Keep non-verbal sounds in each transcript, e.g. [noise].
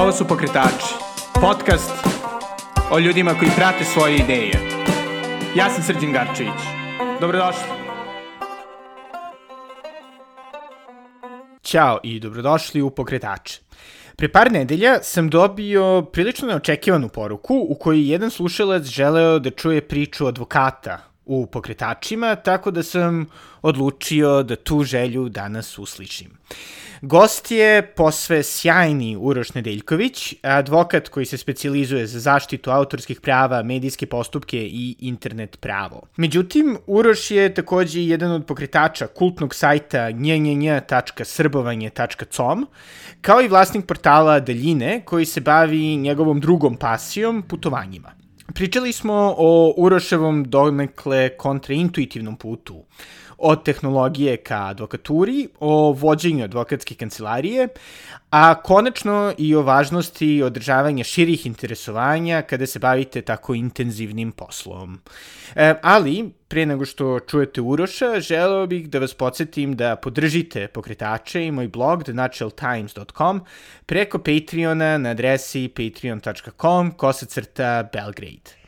Ovo su Pokretači, podcast o ljudima koji prate svoje ideje. Ja sam Srđan Garčević. Dobrodošli. Ćao i dobrodošli u Pokretače. Pre par nedelja sam dobio prilično neočekivanu poruku u kojoj jedan slušalac želeo da čuje priču advokata u pokretačima, tako da sam odlučio da tu želju danas uslišim. Gost je posve sjajni Uroš Nedeljković, advokat koji se specializuje za zaštitu autorskih prava, medijske postupke i internet pravo. Međutim, Uroš je takođe jedan od pokretača kultnog sajta njnj.srbovanje.com, kao i vlasnik portala Daljine, koji se bavi njegovom drugom pasijom, putovanjima. Pričali smo o Uroševom donekle kontraintuitivnom putu, od tehnologije ka advokaturi, o vođenju advokatske kancelarije, a konačno i o važnosti održavanja širih interesovanja kada se bavite tako intenzivnim poslom. E, ali, pre nego što čujete Uroša, želeo bih da vas podsjetim da podržite pokretače i moj blog thenaturaltimes.com preko Patreona na adresi patreon.com kosacrta Belgrade.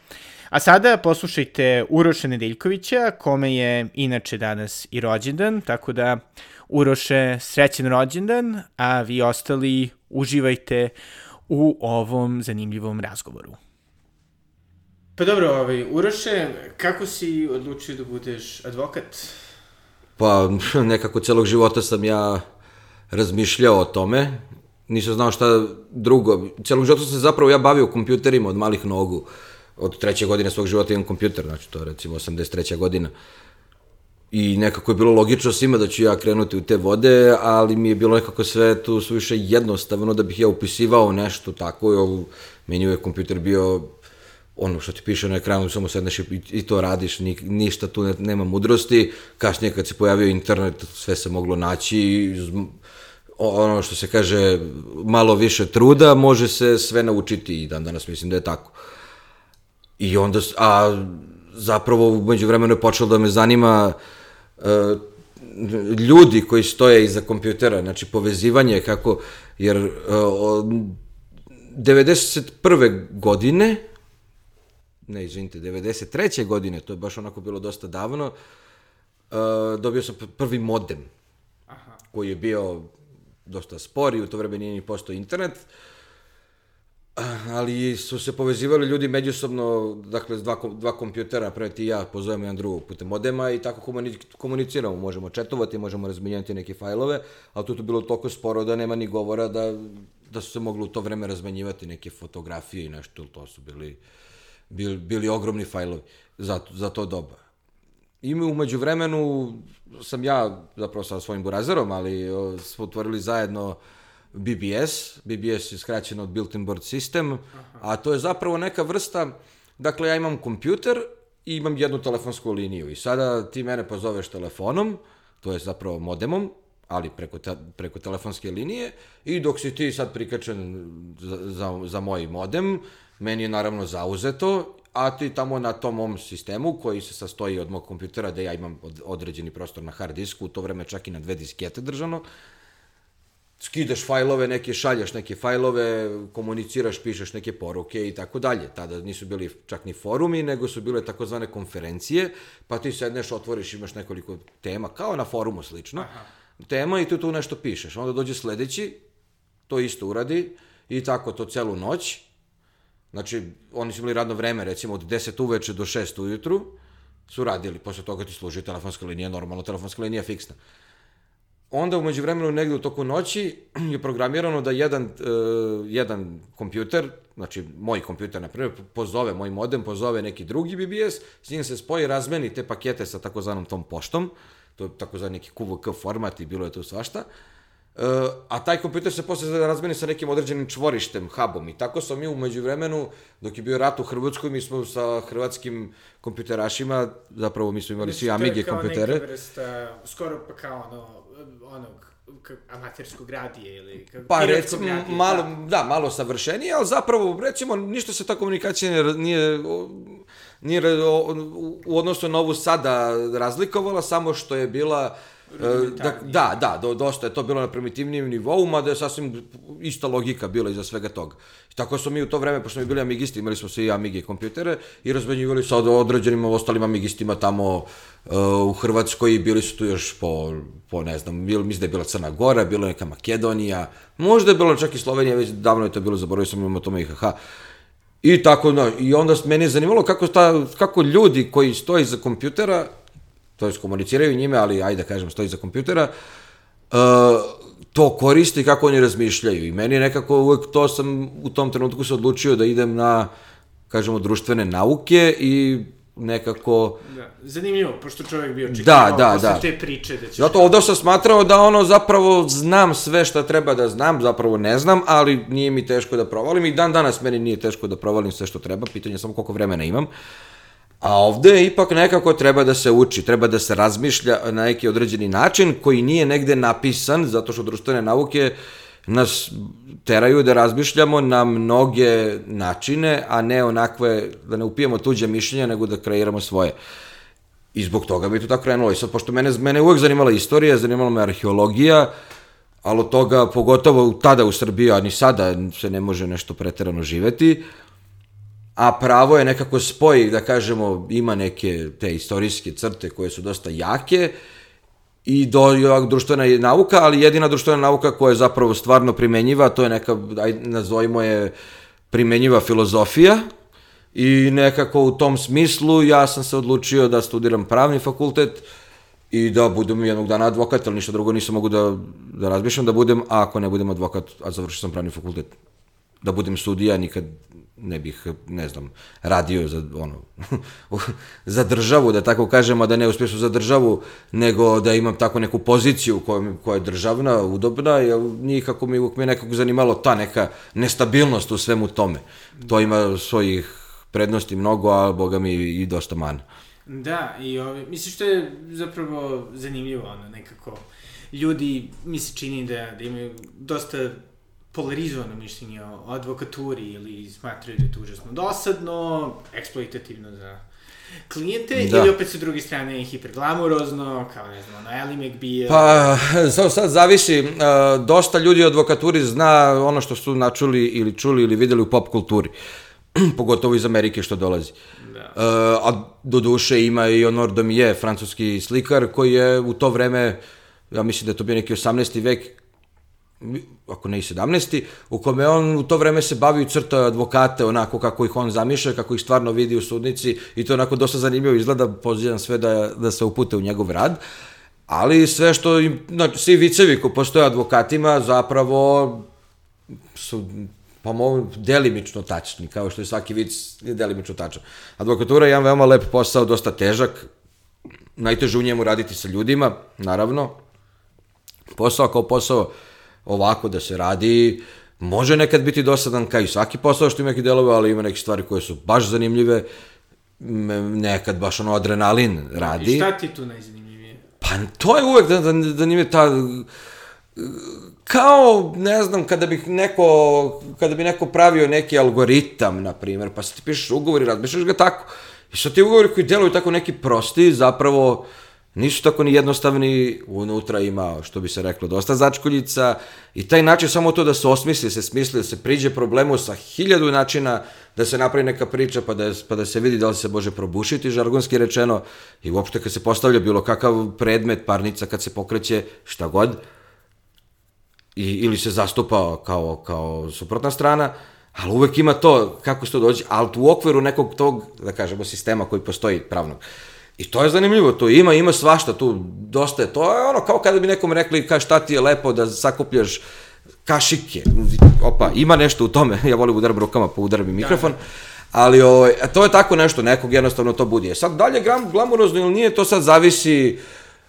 A sada poslušajte Uroša Nedeljkovića, kome je inače danas i rođendan, tako da Uroše, srećen rođendan, a vi ostali uživajte u ovom zanimljivom razgovoru. Pa dobro, ovaj, Uroše, kako si odlučio da budeš advokat? Pa, nekako celog života sam ja razmišljao o tome. Nisam znao šta drugo. Celog života sam se zapravo ja bavio kompjuterima od malih nogu. Uh, od treće godine svog života imam kompjuter, znači to je recimo 83. godina. I nekako je bilo logično svima da ću ja krenuti u te vode, ali mi je bilo nekako sve tu suviše jednostavno da bih ja upisivao nešto tako. I meni je kompjuter bio ono što ti piše na ekranu, samo sedneš i, i to radiš, ni, ništa tu ne, nema mudrosti. Kasnije kad se pojavio internet, sve se moglo naći, ono što se kaže, malo više truda, može se sve naučiti i dan danas mislim da je tako. I onda, a zapravo umeđu vremenu je počelo da me zanima uh, ljudi koji stoje iza kompjutera, znači povezivanje kako, jer uh, 91. godine, ne izvinite, 93. godine, to je baš onako bilo dosta davno, uh, dobio sam prvi modem, Aha. koji je bio dosta spor i u to vreme nije ni postao internet, uh, ali su se povezivali ljudi međusobno, dakle, dva, dva kompjutera, pre ti ja pozovemo jedan drugog putem modema i tako komuniciramo, možemo četovati, možemo razmenjati neke fajlove, ali tu je bilo toliko sporo da nema ni govora da, da su se mogli u to vreme razmenjivati neke fotografije i nešto, to su bili, bili, bili ogromni fajlovi za, za to doba. I umeđu vremenu sam ja, zapravo sa svojim burazerom, ali smo otvorili zajedno uh, BBS. BBS je skraćeno od Built-in Board System, Aha. a to je zapravo neka vrsta, dakle ja imam kompjuter i imam jednu telefonsku liniju i sada ti mene pozoveš telefonom, to je zapravo modemom, ali preko, te, preko telefonske linije i dok si ti sad prikačen za, za, za moj modem, meni je naravno zauzeto, a ti tamo na tom mom sistemu koji se sastoji od mog kompjutera da ja imam određeni prostor na hard disku, u to vreme čak i na dve diskete držano, skidaš fajlove, neke šaljaš neke fajlove, komuniciraš, pišeš neke poruke i tako dalje. Tada nisu bili čak ni forumi, nego su bile takozvane konferencije, pa ti sedneš, otvoriš, imaš nekoliko tema, kao na forumu slično, Aha. tema i tu tu nešto pišeš. Onda dođe sledeći, to isto uradi i tako to celu noć. Znači, oni su bili radno vreme, recimo od 10 uveče do 6 ujutru, su radili, posle toga ti služi telefonska linija, normalno telefonska linija fiksna onda umeđu vremenu negde u toku noći [clears throat] je programirano da jedan, uh, jedan kompjuter, znači moj kompjuter na primjer, pozove moj modem, pozove neki drugi BBS, s njim se spoji, razmeni te pakete sa takozvanom tom poštom, to je takozvani neki QVK format i bilo je tu svašta, Uh, a taj kompjuter se posle razmeni sa nekim određenim čvorištem, hubom i tako smo mi umeđu vremenu, dok je bio rat u Hrvatskoj, mi smo sa hrvatskim kompjuterašima, zapravo mi smo imali svi Amige kompjutere. To je kao neka vrsta, skoro pa kao ono, onog amaterskog radije ili pa recimo radije, malo da. da malo savršenije ali zapravo recimo ništa se ta komunikacija nije nije u odnosu na ovu sada razlikovala samo što je bila Da, da, da, do, dosta je to bilo na primitivnijem nivou, mada je sasvim ista logika bila iza svega toga. I tako smo mi u to vreme, pošto smo bili amigisti, imali smo svi amigi kompjutere i razmenjivali sa određenim ostalim amigistima tamo uh, u Hrvatskoj i bili su tu još po, po ne znam, bil, mislim da je bila Crna Gora, bila neka Makedonija, možda je bilo čak i Slovenija, već davno je to bilo, zaboravio sam imamo tome IHH. I tako, no, i onda meni je zanimalo kako, ta, kako ljudi koji stoji za kompjutera to je komuniciraju njime, ali ajde da kažem, stoji za kompjutera, uh, to koristi i kako oni razmišljaju. I meni je nekako uvek to sam u tom trenutku se odlučio da idem na, kažemo, društvene nauke i nekako... Da, zanimljivo, pošto čovjek bio očekivao da, da, da. te priče da će... Zato ovdje sam smatrao da ono zapravo znam sve šta treba da znam, zapravo ne znam, ali nije mi teško da provalim i dan danas meni nije teško da provalim sve što treba, pitanje je samo koliko vremena imam. A ovde ipak nekako treba da se uči, treba da se razmišlja na neki određeni način koji nije negde napisan, zato što društvene nauke nas teraju da razmišljamo na mnoge načine, a ne onakve, da ne upijemo tuđe mišljenja, nego da kreiramo svoje. I zbog toga bi to tako krenulo. I sad, pošto mene, mene uvek zanimala istorija, zanimala me arheologija, ali od toga, pogotovo tada u Srbiji, a ni sada se ne može nešto preterano živeti, a pravo je nekako spoj, da kažemo, ima neke te istorijske crte koje su dosta jake i do društvena nauka, ali jedina društvena nauka koja je zapravo stvarno primenjiva, to je neka, aj, nazovimo je, primenjiva filozofija. I nekako u tom smislu ja sam se odlučio da studiram pravni fakultet i da budem jednog dana advokat, ali ništa drugo nisam mogu da, da razmišljam da budem, a ako ne budem advokat, a završio sam pravni fakultet, da budem sudija, nikad ne bih, ne znam, radio za, ono, [laughs] za državu, da tako kažemo, da ne uspješu za državu, nego da imam tako neku poziciju koja, koja je državna, udobna, jer nikako mi uvijek me nekako zanimalo ta neka nestabilnost u svemu tome. To ima svojih prednosti mnogo, a boga mi i dosta mana. Da, i ovi, mislim što je zapravo zanimljivo, ono, nekako, ljudi, mi se čini da, da imaju dosta polarizovano mišljenje o advokaturi ili smatraju da je to užasno dosadno, eksploitativno za klijente, da. ili opet sa druge strane hiperglamurozno, kao ne znam, ono, Ellie McBeal. Pa, sad, sad zavisi, uh, dosta ljudi u advokaturi zna ono što su načuli ili čuli ili videli u pop kulturi, [clears throat] pogotovo iz Amerike što dolazi. Da. Uh, a do duše ima i Honor Domije, francuski slikar, koji je u to vreme, ja mislim da je to bio neki 18. vek, ako ne i 17. u kome on u to vreme se bavio crta advokate onako kako ih on zamišlja, kako ih stvarno vidi u sudnici i to onako dosta zanimljivo izgleda, pozivam sve da, da se upute u njegov rad. Ali sve što, znači, svi vicevi ko postoje advokatima zapravo su pa mogu delimično tačni, kao što je svaki vic delimično tačan. Advokatura je jedan veoma lep posao, dosta težak, najteže u njemu raditi sa ljudima, naravno. Posao kao posao ovako da se radi, može nekad biti dosadan kao i svaki posao što ima neke delove, ali ima neke stvari koje su baš zanimljive, nekad baš ono adrenalin radi. I šta ti tu najzanimljivije? Pa to je uvek da, da, da nije ta kao, ne znam, kada bih neko, kada bi neko pravio neki algoritam, na primjer, pa se ti pišeš ugovor i razmišljaš ga tako. I sad ti ugovori koji deluju tako neki prosti, zapravo, uh, nisu tako ni jednostavni, unutra ima, što bi se reklo, dosta začkoljica i taj način samo to da se osmisli, se smisli, da se priđe problemu sa hiljadu načina da se napravi neka priča pa da, pa da se vidi da li se može probušiti, žargonski rečeno, i uopšte kad se postavlja bilo kakav predmet, parnica, kad se pokreće, šta god, i, ili se zastupa kao, kao suprotna strana, ali uvek ima to, kako se to dođe, ali u okviru nekog tog, da kažemo, sistema koji postoji pravnog. Uh, I to je zanimljivo, to ima, ima svašta tu, dosta je, to je ono kao kada bi nekom rekli ka šta ti je lepo da sakupljaš kašike, opa, ima nešto u tome, [laughs] ja volim udaram rukama pa udaram i mikrofon, ali o, ovaj, to je tako nešto, nekog jednostavno to budi. E sad dalje gram, glamurozno ili nije, to sad zavisi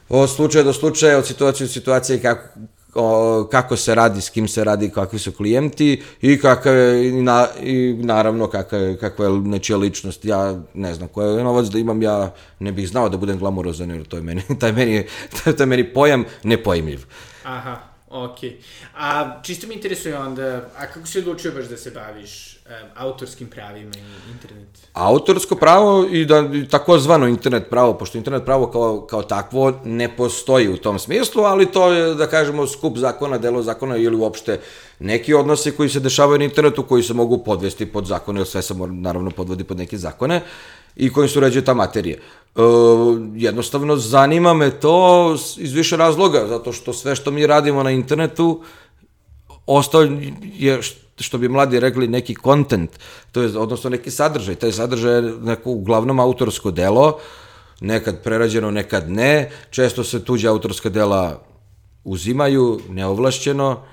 od slučaja do slučaja, od situacije do situacije, kako, o, kako se radi, s kim se radi, kakvi su klijenti i kakav je, na, i naravno kakva je, kakva je nečija ličnost. Ja ne znam koja je novac da imam, ja ne bih znao da budem glamurozan, jer to je meni, [laughs] taj meni, taj, taj meni pojam nepojmljiv. Aha, Ok. A čisto mi interesuje onda, a kako si odlučio baš da se baviš autorskim pravima i internet? Autorsko pravo i da takozvano internet pravo, pošto internet pravo kao, kao takvo ne postoji u tom smislu, ali to je, da kažemo, skup zakona, delo zakona ili uopšte neki odnosi koji se dešavaju na internetu, koji se mogu podvesti pod zakone, jer sve se mora, naravno podvodi pod neke zakone i kojim se uređuje ta materija. E, jednostavno, zanima me to iz više razloga, zato što sve što mi radimo na internetu ostao je, što bi mladi rekli, neki kontent, to je, odnosno neki sadržaj. Taj sadržaj je neko uglavnom autorsko delo, nekad prerađeno, nekad ne. Često se tuđe autorska dela uzimaju, neovlašćeno,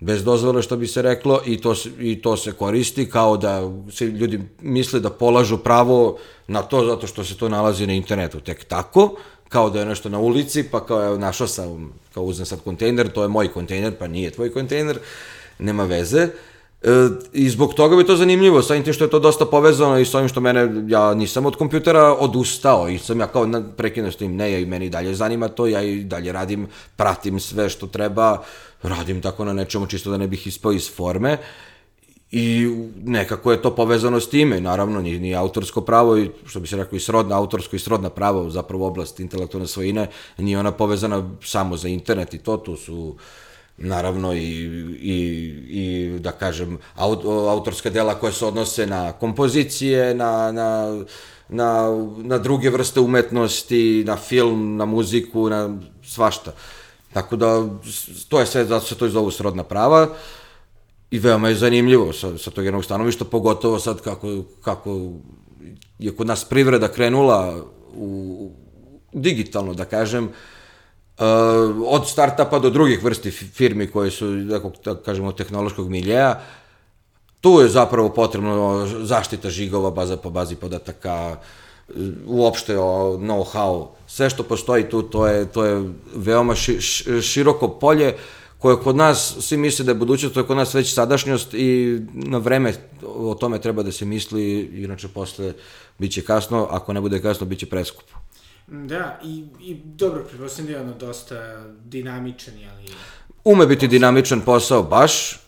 bez dozvole što bi se reklo i to, i to se koristi kao da se ljudi misle da polažu pravo na to zato što se to nalazi na internetu tek tako, kao da je nešto na ulici, pa kao evo našao sam, kao uzem sad kontejner, to je moj kontejner, pa nije tvoj kontejner, nema veze. E, I zbog toga bi to zanimljivo, sa tim što je to dosta povezano i s ovim što mene, ja nisam od kompjutera odustao i sam ja kao prekinuo s tim, ne, ja i meni dalje zanima to, ja i dalje radim, pratim sve što treba, radim tako na nečemu čisto da ne bih ispao iz forme i nekako je to povezano s time, naravno ni, ni autorsko pravo i što bi se rekao i srodna autorsko i srodna pravo, zapravo oblast intelektualne svojine, nije ona povezana samo za internet i to, tu su naravno i, i, i da kažem aut, autorska dela koje se odnose na kompozicije, na, na, na, na druge vrste umetnosti, na film, na muziku, na svašta. Tako da, to je sve, zato se to zovu srodna prava i veoma je zanimljivo sa, sa tog jednog stanovišta, pogotovo sad kako, kako je kod nas privreda krenula u, digitalno, da kažem, uh, od startapa do drugih vrsti firmi koje su, da, da kažemo, tehnološkog miljeja, tu je zapravo potrebno zaštita žigova, baza po bazi podataka, uopšte o know-how, sve što postoji tu, to je, to je veoma ši, široko polje koje kod nas, svi misle da je budućnost, to je kod nas već sadašnjost i na vreme o tome treba da se misli, inače posle bit će kasno, ako ne bude kasno, bit će preskupo. Da, i, i dobro, pretpostavljam da je ono dosta dinamičan, ali... Ume biti dinamičan posao, baš,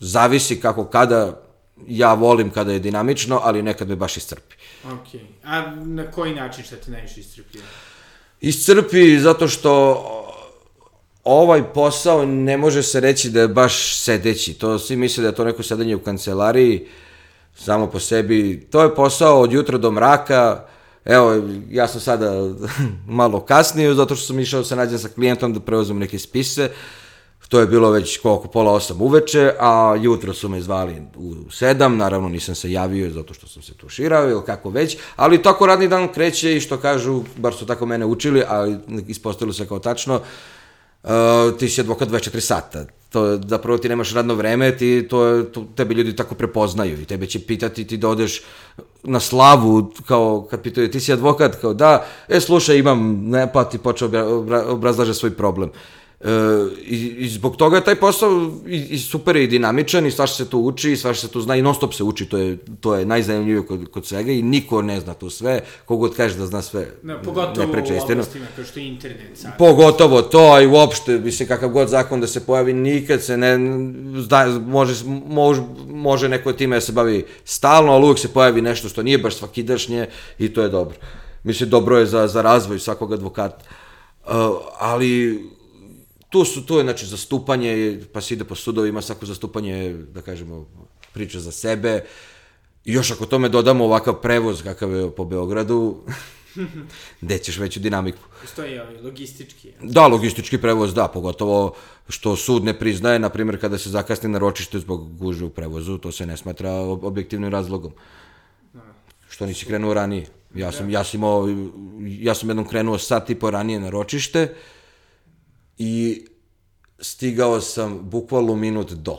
zavisi kako kada, ja volim kada je dinamično, ali nekad me baš iscrpi. Ok, a na koji način šta te najviše iscrpi? Iscrpi zato što ovaj posao ne može se reći da je baš sedeći. To svi misle da je to neko sedenje u kancelariji, samo po sebi. To je posao od jutra do mraka. Evo, ja sam sada [laughs] malo kasnije, zato što sam išao da se nađem sa klijentom da preuzem neke spise. To je bilo već koliko, pola osam uveče, a jutro su me zvali u sedam, naravno nisam se javio zato što sam se tuširao ili kako već, ali tako radni dan kreće i što kažu, bar su tako mene učili, ali ispostavilo se kao tačno, uh, ti si advokat 24 sata. To, zapravo ti nemaš radno vreme, ti, to, to, tebe ljudi tako prepoznaju i tebe će pitati ti da odeš na slavu, kao kad pitaju ti si advokat, kao da, e slušaj imam, ne pa ti počeo obrazlaže svoj problem. Uh, i, I zbog toga je taj posao i, i super i dinamičan i svašta se tu uči i svašta se tu zna i non stop se uči, to je, to je najzanimljivije kod, kod svega i niko ne zna tu sve, kogod kaže da zna sve, ne, pogotovo ne priča istinu. Pogotovo u kao što je internet sad. Pogotovo to, i uopšte, mislim, kakav god zakon da se pojavi, nikad se ne, zna, može, može, može neko time da se bavi stalno, ali uvijek se pojavi nešto što nije baš svakidašnje i to je dobro. Mislim, dobro je za, za razvoj svakog advokata. Uh, ali tu su, tu je, znači, zastupanje, pa se ide po sudovima, svako zastupanje, da kažemo, priča za sebe. I još ako tome dodamo ovakav prevoz kakav je po Beogradu, [laughs] gde ćeš veću dinamiku. Postoji ovaj logistički. Da, logistički prevoz, da, pogotovo što sud ne priznaje, na primjer, kada se zakasni na ročište zbog guže u prevozu, to se ne smatra objektivnim razlogom. Da. Što nisi krenuo ranije. Ja sam, ja sam imao, ja sam jednom krenuo sat i po ranije na ročište, i stigao sam bukvalno minut do.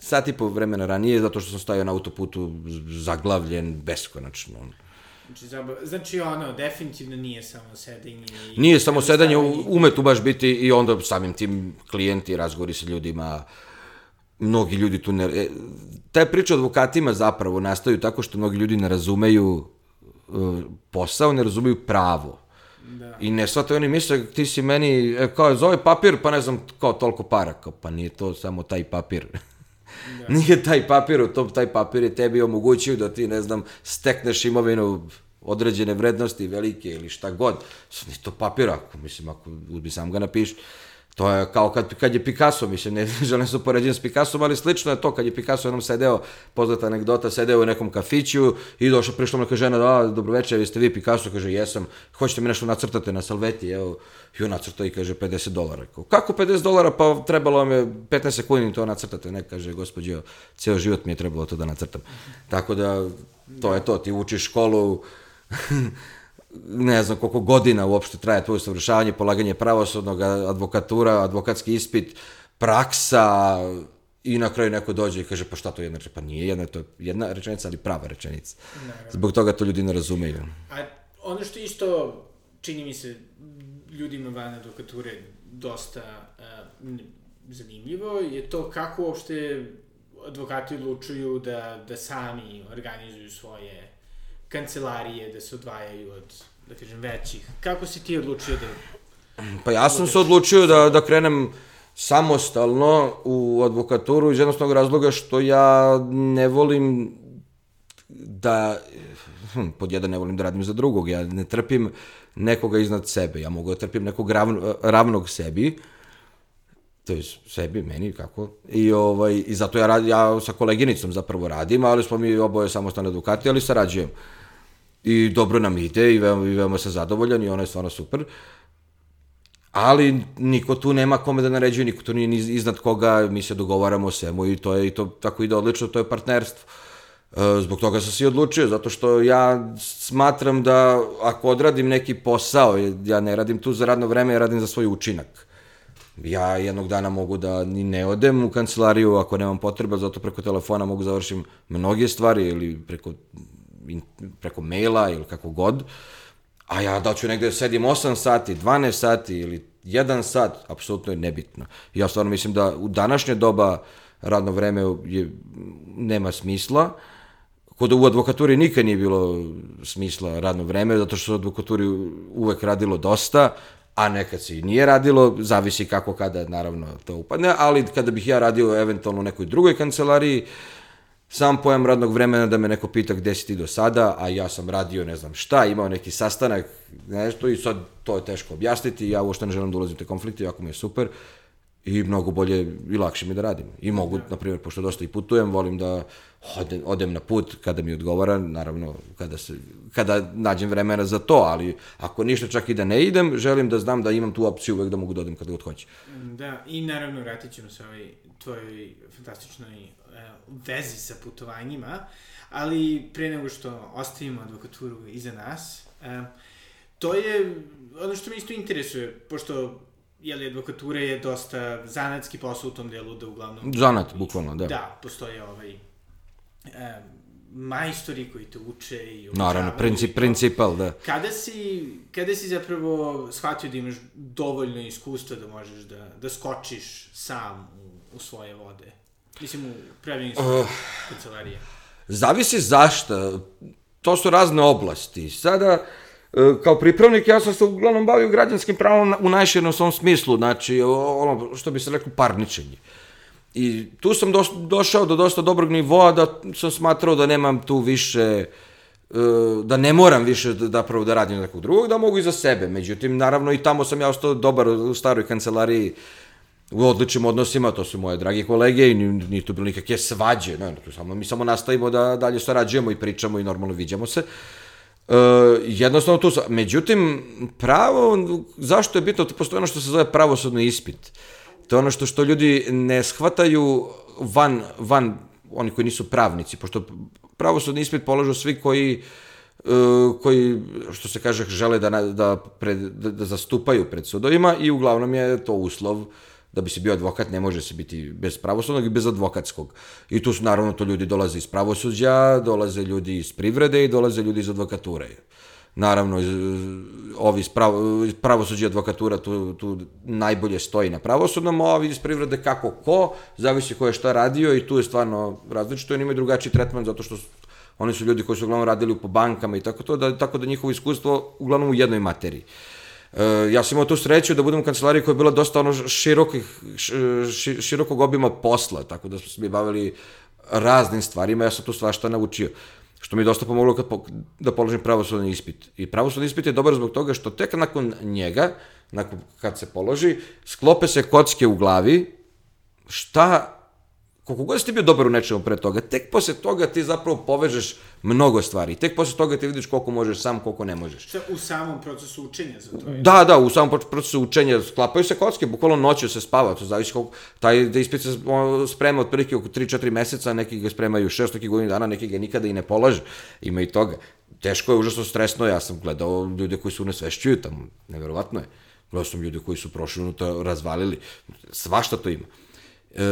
Sat i po vremena ranije, zato što sam stajao na autoputu zaglavljen beskonačno. Znači, znači ono, definitivno nije samo sedenje. I nije samo sedenje, ume tu baš biti i onda samim tim klijenti, razgovori sa ljudima, mnogi ljudi tu ne... E, te priče o advokatima zapravo nastaju tako što mnogi ljudi ne razumeju uh, posao, ne razumeju pravo Da. I ne shvataju oni misle, ti si meni, e, kao, zove papir, pa ne znam, kao toliko para, kao, pa nije to samo taj papir. Da. [laughs] nije taj papir, u tom taj papir je tebi omogućio da ti, ne znam, stekneš imovinu određene vrednosti, velike ili šta god. Nije to papir, ako, mislim, ako uzbi sam ga napiši. To je kao kad, kad je Picasso, mislim, ne [laughs] želim se upoređen s Picassom, ali slično je to kad je Picasso jednom sedeo, poznata anegdota, sedeo u nekom kafiću i došla, prišla neka žena, da, dobro večer, vi ste vi Picasso, kaže, jesam, hoćete mi nešto nacrtate na salveti, evo, i on nacrta i kaže 50 dolara. Kako 50 dolara, pa trebalo vam je 15 sekundi to nacrtate, ne, kaže, gospođo, ceo život mi je trebalo to da nacrtam. Tako da, to je to, ti učiš školu, [laughs] ne znam koliko godina uopšte traje tvoje savršavanje, polaganje pravosudnog, advokatura, advokatski ispit, praksa i na kraju neko dođe i kaže pa šta to je jedna rečenica? Pa nije jedna, to je jedna rečenica, ali prava rečenica. Naravno. Zbog toga to ljudi ne razumeju. A ono što isto čini mi se ljudima van advokature dosta uh, zanimljivo je to kako uopšte advokati odlučuju da, da sami organizuju svoje kancelarije da se odvajaju od, da kažem, većih. Kako si ti odlučio da... Pa ja sam se odlučio da, da krenem samostalno u advokaturu iz jednostavnog razloga što ja ne volim da, hm, pod jedan ne volim da radim za drugog, ja ne trpim nekoga iznad sebe, ja mogu da trpim nekog ravno, ravnog sebi, to je sebi, meni, kako, i, ovaj, i zato ja, rad, ja sa koleginicom zapravo radim, ali smo mi oboje samostalni advokati, ali sarađujem i dobro nam ide i veoma, i veoma sam zadovoljan i ono je stvarno super. Ali niko tu nema kome da naređuje, niko tu nije iznad koga, mi se dogovaramo o svemu i to je i to tako ide odlično, to je partnerstvo. E, zbog toga sam se i odlučio, zato što ja smatram da ako odradim neki posao, ja ne radim tu za radno vreme, ja radim za svoj učinak. Ja jednog dana mogu da ni ne odem u kancelariju ako nemam potreba, zato preko telefona mogu završim mnoge stvari ili preko preko maila ili kako god, a ja da ću negde sedim 8 sati, 12 sati ili 1 sat, apsolutno je nebitno. Ja stvarno mislim da u današnje doba radno vreme je, nema smisla, kod u advokaturi nikad nije bilo smisla radno vreme, zato što u advokaturi uvek radilo dosta, a nekad se i nije radilo, zavisi kako kada naravno to upadne, ali kada bih ja radio eventualno u nekoj drugoj kancelariji, sam pojam radnog vremena da me neko pita gde si ti do sada, a ja sam radio ne znam šta, imao neki sastanak, nešto i sad to je teško objasniti, ja uopšte ne želim da ulazim u te konflikte, jako mi je super i mnogo bolje i lakše mi da radim. I mogu, na primjer, pošto dosta i putujem, volim da odem, odem na put kada mi odgovara, naravno kada, se, kada nađem vremena za to, ali ako ništa čak i da ne idem, želim da znam da imam tu opciju uvek da mogu da odem kada god hoće. Da, i naravno vratit ćemo se ovaj tvojoj fantastičnoj vezi sa putovanjima, ali pre nego što ostavimo advokaturu iza nas, to je ono što me isto interesuje, pošto li advokatura je dosta zanatski posao u tom delu da uglavnom... Zanat, bukvalno, da. Da, postoje ovaj, um, majstori koji te uče i Naravno, princip, principal, da. Kada si, kada si zapravo shvatio da imaš dovoljno iskustva da možeš da, da skočiš sam u, u svoje vode? Mislim, u pravljenju uh, kancelarije. Zavisi zašto. To su razne oblasti. Sada, e, kao pripravnik, ja sam se uglavnom bavio građanskim pravom u najširnom svom smislu, znači, ono, što bi se rekao, parničenje. I tu sam do, došao do dosta dobrog nivoa da sam smatrao da nemam tu više, e, da ne moram više da, da pravo da radim nekog drugog, da mogu i za sebe. Međutim, naravno i tamo sam ja ostao dobar u staroj kancelariji u odličnim odnosima, to su moje dragi kolege i nije tu bilo nikakve svađe, ne, tu samo, mi samo nastavimo da dalje sarađujemo i pričamo i normalno viđamo se. E, jednostavno tu, međutim, pravo, zašto je bitno, to postoje ono što se zove pravosudni ispit. To je ono što, što ljudi ne shvataju van, van oni koji nisu pravnici, pošto pravosudni ispit polažu svi koji uh, koji, što se kaže, žele da, da, pred, da, da zastupaju pred sudovima i uglavnom je to uslov da bi se bio advokat ne može se biti bez pravosudnog i bez advokatskog. I tu su naravno to ljudi dolaze iz pravosuđa, dolaze ljudi iz privrede i dolaze ljudi iz advokature. Naravno, ovi iz pravo, pravosuđa i advokatura tu, tu najbolje stoji na pravosudnom, a ovi iz privrede kako ko, zavisi ko je šta radio i tu je stvarno različito i imaju drugačiji tretman zato što oni su ljudi koji su uglavnom radili po bankama i tako to, da, tako da njihovo iskustvo uglavnom u jednoj materiji. Uh, ja sam imao tu sreću da budem u kancelariji koja je bila dosta ono širokih, ši, širokog obima posla, tako da smo se mi bavili raznim stvarima, ja sam tu svašta naučio što mi je dosta pomoglo kad po, da položim pravosudni ispit. I pravosudni ispit je dobar zbog toga što tek nakon njega, nakon kad se položi, sklope se kocke u glavi, šta koliko god si ti bio dobar u nečemu pre toga, tek posle toga ti zapravo povežeš mnogo stvari. Tek posle toga ti vidiš koliko možeš sam, koliko ne možeš. Šta, u samom procesu učenja za to? Da, da, u samom procesu učenja sklapaju se kocke, bukvalno noću se spava, to zavisi koliko, taj da ispit se sprema otprilike oko 3-4 meseca, neki ga spremaju 6, neki godinu dana, neki ga nikada i ne polaže, ima i toga. Teško je, užasno stresno, ja sam gledao ljude koji su nesvešćuju tamo, neverovatno je. Gledao sam ljude koji su prošli unutra, razvalili, svašta to ima. E,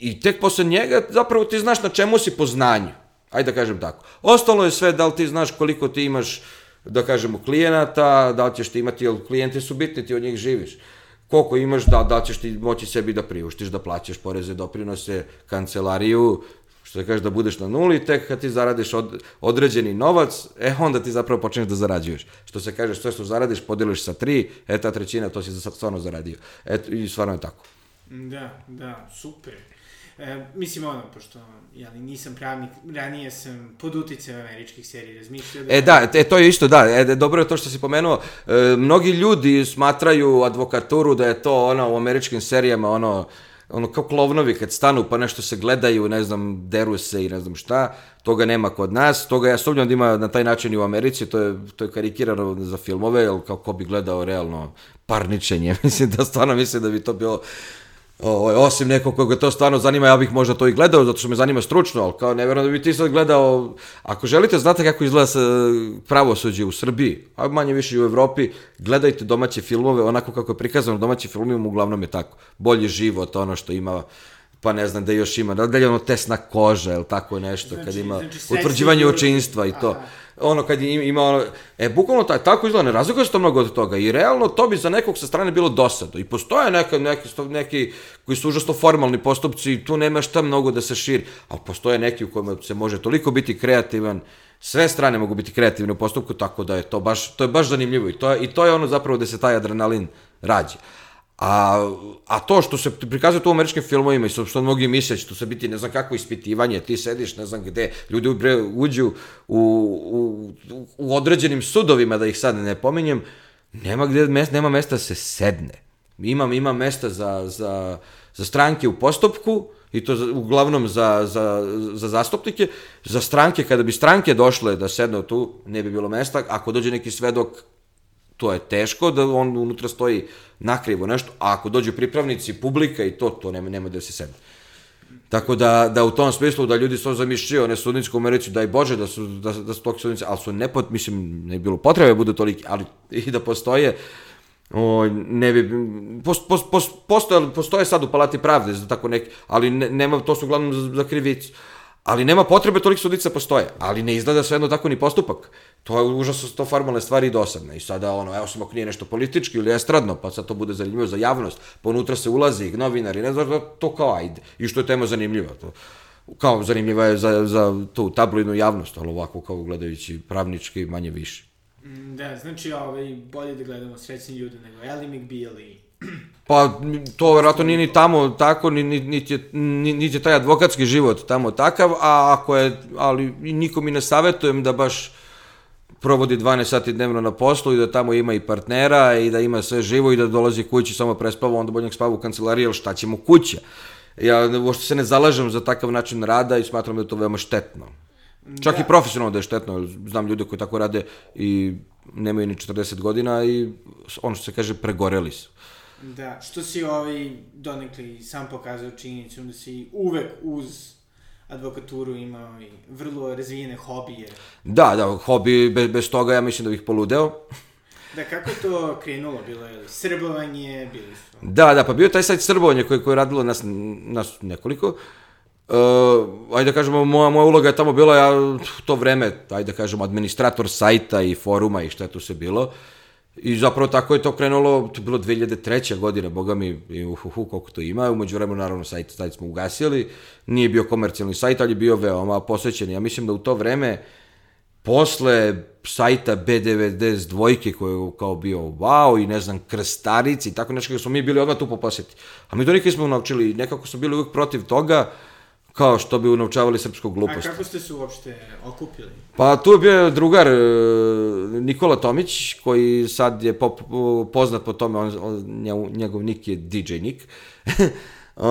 I tek posle njega zapravo ti znaš na čemu si po znanju. Ajde da kažem tako. Ostalo je sve da li ti znaš koliko ti imaš, da kažemo, klijenata, da li ćeš ti imati, jer klijenti su bitni, ti od njih živiš. Koliko imaš, da, da ćeš ti moći sebi da priuštiš, da plaćaš poreze, doprinose, kancelariju, što da kažeš da budeš na nuli, tek kad ti zaradiš od, određeni novac, e onda ti zapravo počneš da zarađuješ. Što se kaže, sve što zaradiš podeliš sa tri, e ta trećina, to si stvarno zaradio. E, I stvarno je tako. Da, da, super. E, mislim, ono, pošto jeli, nisam pravnik, ranije sam pod uticajem američkih serija razmišljao da... E, da, e, to je isto, da, e, dobro je to što si pomenuo. E, mnogi ljudi smatraju advokaturu da je to, ono, u američkim serijama, ono, ono kao klovnovi kad stanu pa nešto se gledaju, ne znam, deru se i ne znam šta, toga nema kod nas, toga ja sumnjam da ima na taj način i u Americi, to je, to je karikirano za filmove, jer kao ko bi gledao realno parničenje, [laughs] mislim da stvarno mislim da bi to bilo O, osim nekog koga to stvarno zanima, ja bih možda to i gledao, zato što me zanima stručno, ali kao ne verujem da bi ti sad gledao, ako želite znate kako izgleda pravosuđe u Srbiji, a manje više i u Evropi, gledajte domaće filmove, onako kako je prikazano domaći filmima, uglavnom je tako. Bolji život, ono što ima pa ne znam da još ima, da je ono tesna koža ili tako nešto, znači, kad ima znači, utvrđivanje očinstva i to. Aha ono kad ima ono, e bukvalno taj, tako izgleda, ne razlikuje se to mnogo od toga i realno to bi za nekog sa strane bilo dosado i postoje neka, neki, neki koji su užasno formalni postupci i tu nema šta mnogo da se širi, ali postoje neki u kojima se može toliko biti kreativan, sve strane mogu biti kreativne u postupku, tako da je to baš, to je baš zanimljivo i to je, i to je ono zapravo da se taj adrenalin rađe. A, a to što se prikazuje tu u američkim filmovima i što mnogi misle će to se biti ne znam kako ispitivanje, ti sediš ne znam gde, ljudi uđu u, u, u određenim sudovima, da ih sad ne pominjem, nema, gde, nema mesta da se sedne. Ima, ima mesta za, za, za stranke u postupku, i to uglavnom za, za, za zastupnike, za stranke, kada bi stranke došle da sednu tu, ne bi bilo mesta, ako dođe neki svedok to je teško da on unutra stoji nakrivo nešto, a ako dođu pripravnici, publika i to, to nema, nema da se sedne. Tako da, da u tom smislu da ljudi su zamišljio one sudničke u Americi, daj Bože da su, da, da su toliki sudnici, ali su nepot, mislim, ne bi bilo potrebe da budu toliki, ali i da postoje, o, ne bi, post, post, post, postoje, postoje sad u Palati pravde, za tako neki, ali ne, nema, to su uglavnom za, za krivicu. Ali nema potrebe, toliko sudica postoje. Ali ne izgleda sve jedno tako ni postupak. To je užasno to formalne stvari i dosadne. I sada, ono, evo sam ako nije nešto politički ili estradno, pa sad to bude zanimljivo za javnost, pa unutra se ulazi novinari, ne znam, to kao ajde. I što je tema zanimljiva. To, kao zanimljiva je za, za tu tabloidnu javnost, ali ovako kao gledajući pravnički manje više. Mm, da, znači ovaj, bolje da gledamo srećni ljude nego Ellie McBeal i Pa, to verovatno nije ni tamo tako, ni, ni, ni, ni, ni je taj advokatski život tamo takav, a ako je, ali nikom i ne savjetujem da baš provodi 12 sati dnevno na poslu i da tamo ima i partnera i da ima sve živo i da dolazi kući samo prespava, onda bolje spava u kancelariji, ali šta ćemo kuća? Ja uopšte se ne zalažem za takav način rada i smatram da je to veoma štetno. Čak da. i profesionalno da je štetno, znam ljude koji tako rade i nemaju ni 40 godina i ono što se kaže pregoreli su. Da, što si ovaj donekli sam pokazao činjenicu da si uvek uz advokaturu imao i vrlo razvijene hobije. Da, da, hobi, bez, bez toga ja mislim da bih poludeo. [laughs] Da, kako to krenulo? Bilo je srbovanje, bili su... Da, da, pa bio taj sajt srbovanje koje, koje je radilo nas, nas nekoliko. Uh, ajde da kažemo, moja, moja uloga je tamo bila, ja to vreme, ajde da kažemo, administrator sajta i foruma i šta je tu se bilo. Uh, I zapravo tako je to krenulo, to je bilo 2003. godine, boga mi, uhuhu, koliko to ima, umeđu vremenu naravno sajt, sajt smo ugasili, nije bio komercijalni sajt, ali je bio veoma posvećen. Ja mislim da u to vreme posle sajta B92 dvojke koji je kao bio wow i ne znam krstarici i tako nešto smo mi bili odmah tu po posjeti. A mi to nikad smo naučili, nekako smo bili uvijek protiv toga kao što bi unaučavali srpsku glupost. A kako ste se uopšte okupili? Pa tu je bio drugar e, Nikola Tomić, koji sad je pop, poznat po tome, on, on, njegov nik je DJ Nik. [laughs]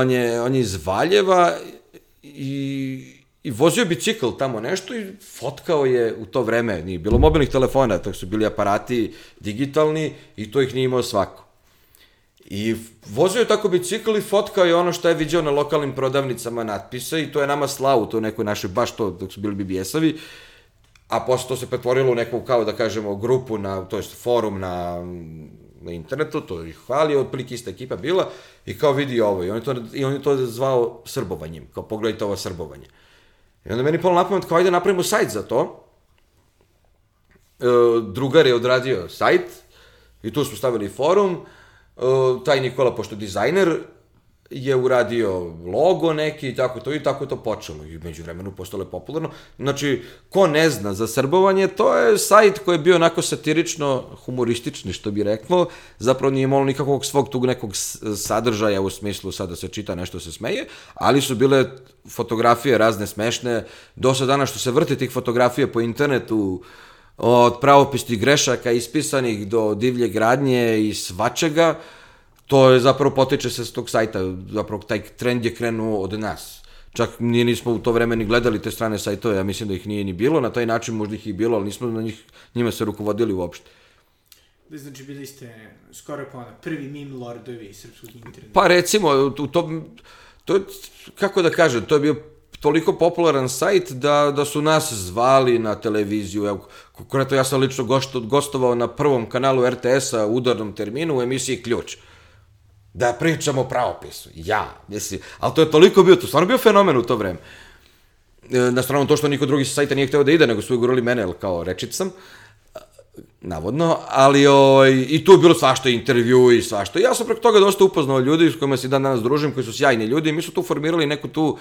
on, je, on je iz Valjeva i I vozio bicikl tamo nešto i fotkao je u to vreme, nije bilo mobilnih telefona, to su bili aparati digitalni i to ih nije imao svako. I vozio je tako bicikl i fotkao je ono što je vidio na lokalnim prodavnicama natpise i to je nama slavu, to nekoj našoj, baš to dok su bili BBS-ovi, a posle to se pretvorilo u neku, kao da kažemo, grupu, na, to je forum na, na internetu, to ih hvalio, otprilike ista ekipa bila, i kao vidi ovo, i on je to, i on je to zvao srbovanjem, kao pogledajte ovo srbovanje. I onda meni polo napamet kao ajde napravimo sajt za to. E, drugar je odradio sajt i tu smo stavili forum. E, taj Nikola, pošto dizajner, je uradio logo neki i tako to i tako to počelo. I među vremenu postalo je popularno. Znači, ko ne zna za srbovanje, to je sajt koji je bio onako satirično humoristični, što bi rekao, zapravo nije imalo nikakvog svog tog nekog sadržaja u smislu sad da se čita nešto se smeje, ali su bile fotografije razne smešne, do sad dana što se vrti tih fotografija po internetu, od pravopisnih grešaka ispisanih do divlje gradnje i svačega, to je zapravo potiče se s tog sajta, zapravo taj trend je krenuo od nas. Čak nije nismo u to vreme ni gledali te strane sajtove, ja mislim da ih nije ni bilo, na taj način možda ih i bilo, ali nismo na njih, njima se rukovodili uopšte. Da znači bili ste skoro pa ona, prvi meme lordovi srpskog interneta. Pa recimo, u to, to je, kako da kažem, to je bio toliko popularan sajt da, da su nas zvali na televiziju. Evo, konkretno ja sam lično gostovao na prvom kanalu RTS-a u udarnom terminu u emisiji Ključ. Da pričam o pravopisu. Ja, mislim, ali to je toliko bio, to stvarno bio fenomen u to vreme. E, na stranu to što niko drugi sa sajta nije hteo da ide, nego su ugurali mene, kao rečic sam, navodno, ali o, ovaj, i tu je bilo svašto intervju i svašto. Ja sam preko toga dosta upoznao ljudi s kojima se dan danas družim, koji su sjajni ljudi i mi su tu formirali neku tu uh,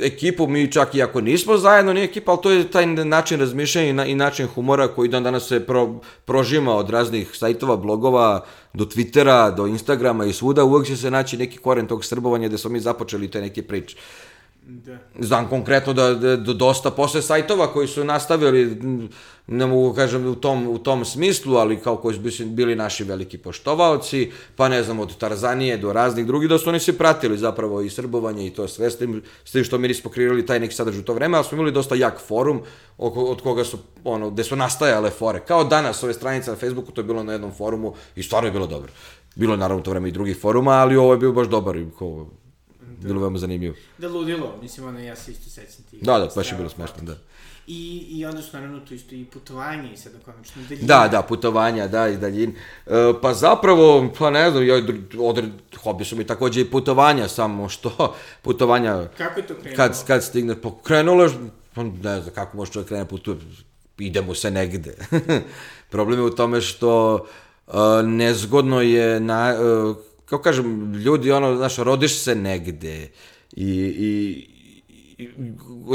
ekipu, mi čak i ako nismo zajedno, nije ekipa, ali to je taj način razmišljanja i, način humora koji dan danas se pro, prožima od raznih sajtova, blogova, do Twittera, do Instagrama i svuda, uvek će se naći neki koren tog srbovanja gde smo mi započeli te neke priče. Da. Znam konkretno da, da, da dosta posle sajtova koji su nastavili, ne mogu kažem u tom, u tom smislu, ali kao koji su bili naši veliki poštovalci, pa ne znam, od Tarzanije do raznih drugih, da su oni se pratili zapravo i srbovanje i to sve, s tim, s tim što mi nismo kreirali taj neki sadržaj u to vreme, ali smo imali dosta jak forum od koga su, ono, gde su nastajale fore. Kao danas ove stranice na Facebooku, to je bilo na jednom forumu i stvarno je bilo dobro. Bilo je naravno to vreme i drugih foruma, ali ovo je bio baš dobar kao, Da. Bilo veoma zanimljivo. Da ludilo, mislim, ono, ja se isto sećam ti. Da, da, baš je bilo smešno, da. I, I onda su naravno tu isto i putovanje i sada konačno daljina. Da, da, putovanja, da, i daljin. E, pa zapravo, pa ne znam, ja, odred, hobi su mi takođe i putovanja, samo što putovanja... Kako je to krenulo? Kad, kad stigne, pa krenulo, pa ne znam kako može čovjek krene putuje, idemo se negde. [laughs] Problem je u tome što uh, nezgodno je na, uh, kao kažem, ljudi, ono, znaš, rodiš se negde i, i, i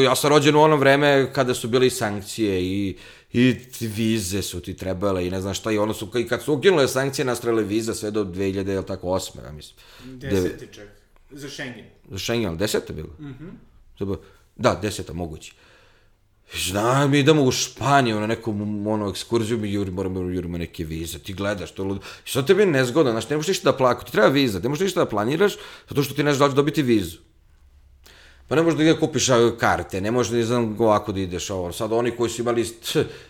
ja sam rođen u ono vreme kada su bile i sankcije i, i vize su ti trebale i ne znam šta i ono su, i kad su ukinule sankcije, nastrele viza sve do 2000, je tako, 8, ja mislim. Deseti čak, za Schengen. Za Schengen, ali deseta bilo? Mhm. Mm da, deseta, moguće. Znam, idemo u Španiju na neku ono, ekskurziju, mi juri, moramo jurimo neke vize, ti gledaš, to ludo. I sad tebi je nezgodno, znaš, ne možeš ništa da plako, ti treba viza, ne možeš ništa da planiraš, zato što ti ne znaš da dobiti vizu. Pa ne možeš da ide kupiš karte, ne možeš da znam ovako da ideš ovo. Sad oni koji su imali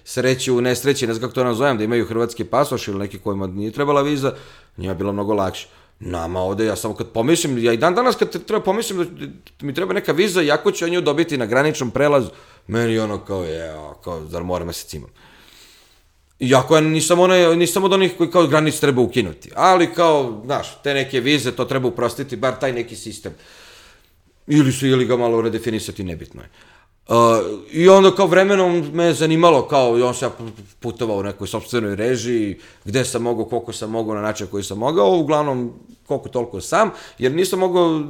sreće u nesreći, ne znam kako to nazovem, da imaju hrvatski pasoš ili neki kojima nije trebala viza, njima je bilo mnogo lakše. Nama ovde, ja samo kad pomislim, ja i dan danas kad treba pomislim da mi treba neka viza, jako ću ja nju dobiti na graničnom prelazu, meni ono kao, je, kao, zar moram mesec imam. Iako ja nisam, onaj, nisam od onih koji kao granic treba ukinuti, ali kao, znaš, te neke vize, to treba uprostiti, bar taj neki sistem. Ili su, ili ga malo redefinisati, nebitno je. Uh, I onda kao vremenom me je zanimalo, kao i on se ja putovao u nekoj sobstvenoj režiji, gde sam mogao, koliko sam mogao, na način koji sam mogao, uglavnom koliko toliko sam, jer nisam mogao,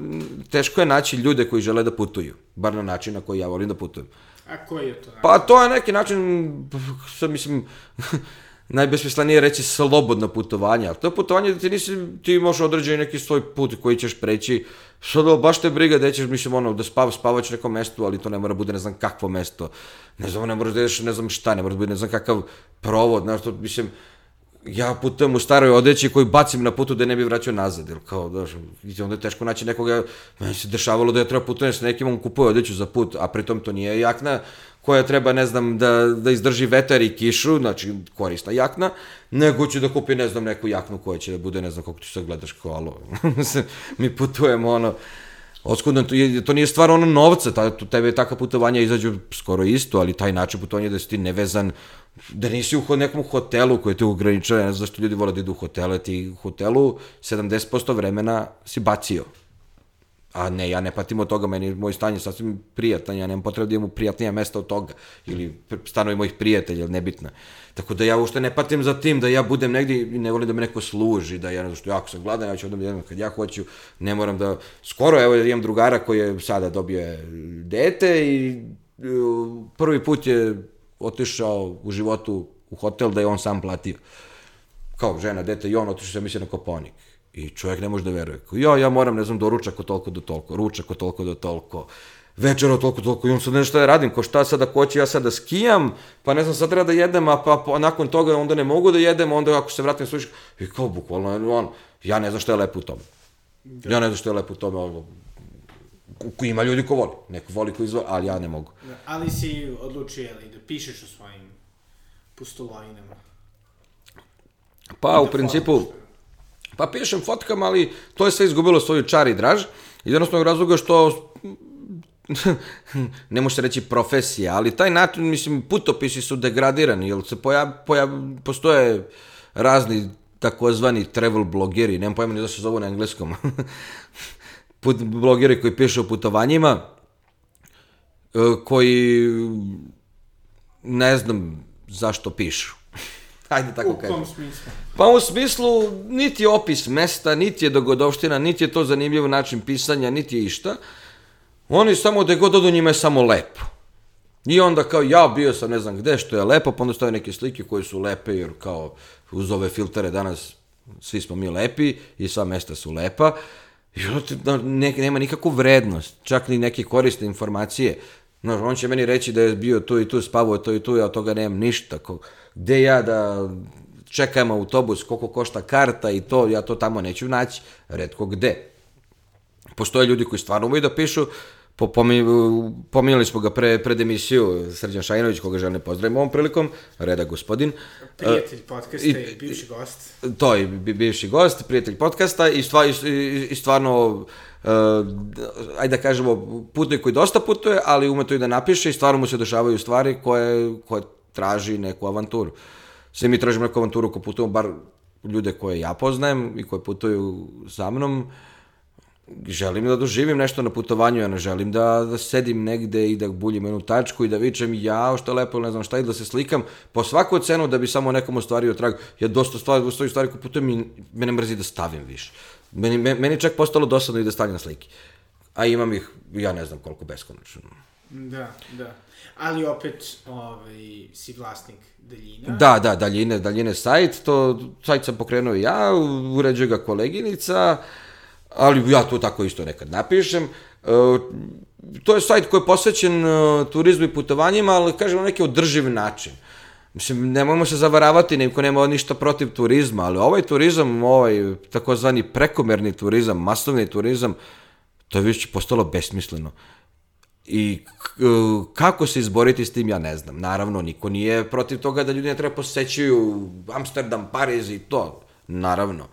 teško je naći ljude koji žele da putuju, bar na način na koji ja volim da putujem. A koji je to? Pa to je neki način, sad mislim, [laughs] najbesmislenije reći slobodno putovanje, ali to je putovanje da ti nisi, ti možeš određeni neki svoj put koji ćeš preći, što baš te briga da ćeš, mislim, ono, da spav, spavaš nekom mestu, ali to ne mora bude ne znam kakvo mesto, ne znam, ne moraš da ideš ne znam šta, ne mora da bude ne znam kakav provod, znaš, to, mislim, ja putujem u staroj odeći koju bacim na putu da ne bi vraćao nazad, ili kao, daš, onda je teško naći nekoga, meni se dešavalo da ja treba putujem s nekim, on kupuje odeću za put, a pritom to nije jakna koja treba, ne znam, da, da izdrži vetar i kišu, znači korisna jakna, nego ću da kupi, ne znam, neku jaknu koja će da bude, ne znam kako ti sad gledaš kao, alo, [laughs] mi putujemo, ono, Oskudno, to, je, to nije stvar ono novca, ta, tebe je taka putovanja izađu skoro isto, ali taj način putovanja da si ti nevezan da nisi u nekom hotelu koji te ograničava, ne znam zašto ljudi vole da idu u hotele, ti u hotelu 70% vremena si bacio. A ne, ja ne patim od toga, meni moj stan je sasvim prijatan, ja nemam potrebe da imam prijatnija mesta od toga, ili stanovi mojih prijatelja, nebitno. Tako da ja uopšte ne patim za tim da ja budem negdje i ne volim da me neko služi, da ja ne znam što, jako sam gladan, ja ću odem jednom kad ja hoću, ne moram da, skoro evo imam drugara koji je sada dobio dete i prvi put je otišao u životu u hotel da je on sam platio. Kao žena, dete i on otišao se misli na Koponik. I čovjek ne može da veruje. Ja, ja moram, ne znam, do ručak od toliko do toliko, ručak od toliko do toliko, večer od toliko toliko, i on sad nešto ja radim, ko šta sada ko će ja sad da skijam, pa ne znam, sad treba da jedem, a pa, pa nakon toga onda ne mogu da jedem, onda ako se vratim slušaj, i kao bukvalno, on, ja ne znam šta je lepo u tome. Da. Ja ne znam šta je lepo u tome, ovo, ima ljudi ko voli, neko voli ko izvoli, ali ja ne mogu. Da, ali si odlučio li da pišeš o svojim pustolovinama? Pa, da u principu, pa pišem fotkama, ali to je sve izgubilo svoju čar i draž, iz jednostavnog razloga što [laughs] ne može se reći profesija, ali taj način, mislim, putopisi su degradirani, jer se pojav, pojav, postoje razni takozvani travel blogeri, nemam pojma ni da se zovu na engleskom, [laughs] put, blogeri koji pišu o putovanjima, e, koji ne znam zašto pišu. Ajde tako kažem. U kom smislu? Pa u smislu, niti je opis mesta, niti je dogodovština, niti je to zanimljiv način pisanja, niti je išta. Oni samo da god odu njima je samo lepo. I onda kao ja bio sam ne znam gde što je lepo, pa onda stave neke slike koje su lepe jer kao uz ove filtere danas svi smo mi lepi i sva mesta su lepa. I onda da, ne, nema nikakvu vrednost, čak ni neke korisne informacije. No, on će meni reći da je bio tu i tu, spavao to i tu, ja od toga nemam ništa. Ko, gde ja da čekam autobus, koliko košta karta i to, ja to tamo neću naći, redko gde. Postoje ljudi koji stvarno umeju da pišu, po, pominjali smo ga pre, pred emisiju Srđan Šajinović, koga želim pozdravim ovom prilikom, reda gospodin. Prijatelj podcasta i, i bivši gost. To je bivši gost, prijatelj podcasta i, stva, i, i stvarno, ajde da kažemo, putnik koji dosta putuje, ali ume to i da napiše i stvarno mu se dešavaju stvari koje, koje traži neku avanturu. Sve mi tražimo neku avanturu ko putujemo, bar ljude koje ja poznajem i koje putuju sa mnom, želim da doživim nešto na putovanju, ja ne želim da, da sedim negde i da buljim jednu tačku i da vičem ja što je lepo, ne znam šta, i da se slikam po svaku cenu da bi samo nekom ostvario trag. Ja dosta stvari, dosta stvari ko putujem i mene mrzi da stavim više. Meni, meni čak postalo dosadno i da stavljam slike. A imam ih, ja ne znam koliko beskonačno. Da, da. Ali opet, ovaj, si vlasnik daljina. Da, da, daljine, daljine sajt, to sajt sam pokrenuo ja, uređuje ga koleginica, ali ja to tako isto nekad napišem. E, to je sajt koji je posvećen e, turizmu i putovanjima, ali kažem na neki održiv način. Mislim, nemojmo se zavaravati, niko nema ništa protiv turizma, ali ovaj turizam, ovaj takozvani prekomerni turizam, masovni turizam, to je više postalo besmisleno. I kako se izboriti s tim, ja ne znam. Naravno, niko nije protiv toga da ljudi ne treba posećuju Amsterdam, Pariz i to. Naravno.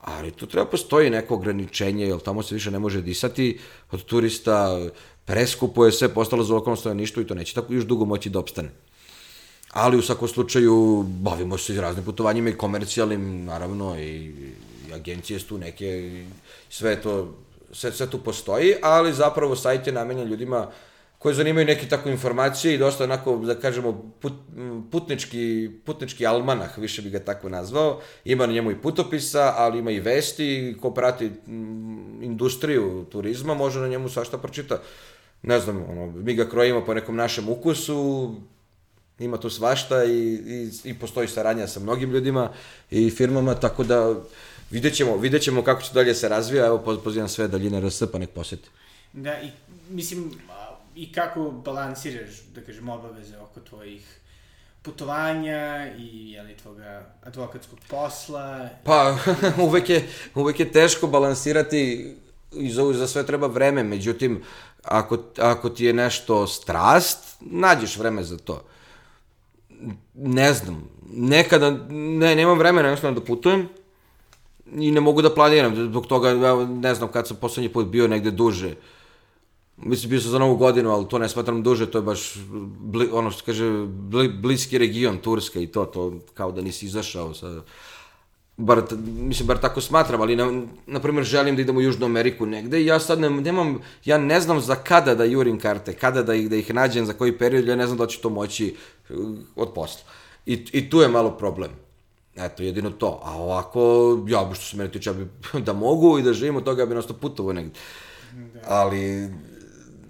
Ali tu treba postoji neko ograničenje, jer tamo se više ne može disati od turista, preskupo je sve postalo za lokalno stanovništvo i to neće tako još dugo moći da opstane. Ali u svakom slučaju bavimo se raznim putovanjima i komercijalnim, naravno, i, i agencije su tu neke, sve to, sve, sve tu postoji, ali zapravo sajt je namenjen ljudima koji zanimaju neke tako informacije i dosta onako, da kažemo, put, putnički, putnički almanah, više bi ga tako nazvao. Ima na njemu i putopisa, ali ima i vesti, ko prati industriju turizma, može na njemu svašta pročita. ne znam, ono, mi ga krojimo po nekom našem ukusu, ima tu svašta i, i, i postoji saradnja sa mnogim ljudima i firmama, tako da vidjet ćemo, vidjet ćemo kako će dalje se razvija, evo pozivam sve daljine RS pa nek poseti. Da, i mislim, i kako balansiraš, da kažem, obaveze oko tvojih putovanja i jeli, tvoga advokatskog posla? Pa, [laughs] uvek je, uvek je teško balansirati i za, za sve treba vreme, međutim, ako, ako ti je nešto strast, nađeš vreme za to. Ne znam, nekada, ne, nemam vremena jednostavno da putujem i ne mogu da planiram, zbog toga, ne znam, kad sam poslednji put bio negde duže, Mislim, bio sam za novu godinu, ali to ne smatram duže, to je baš, bli, ono što kaže, bli, bliski region, Turska i to, to kao da nisi izašao sa... Bar, mislim, bar tako smatram, ali, na, na primjer, želim da idem u Južnu Ameriku negde i ja sad ne, nemam, ja ne znam za kada da jurim karte, kada da ih, da ih nađem, za koji period, ja ne znam da ću to moći od posla. I, I tu je malo problem. Eto, jedino to. A ovako, ja, što se mene tiče, ja bi, [laughs] da mogu i da živim od toga, ja bi nasto putovo negde. Da. Ali,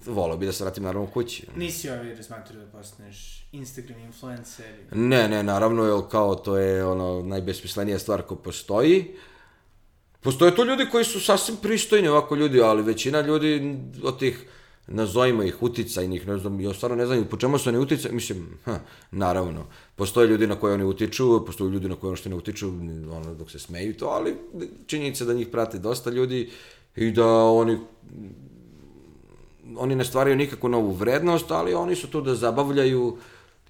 volao bi da se vratim naravno kući. Nisi ovaj razmatrao da postaneš Instagram influencer? Ne, ne, naravno, jer kao to je ono najbesmislenija stvar ko postoji. Postoje tu ljudi koji su sasvim pristojni ovako ljudi, ali većina ljudi od tih nazovimo ih uticajnih, ne znam, ja stvarno ne znam po čemu su oni uticaj, mislim, ha, naravno, postoje ljudi na koje oni utiču, postoje ljudi na koje što ne utiču, ono, dok se smeju to, ali činjenica da njih prate dosta ljudi i da oni oni ne stvaraju nikakvu novu vrednost, ali oni su tu da zabavljaju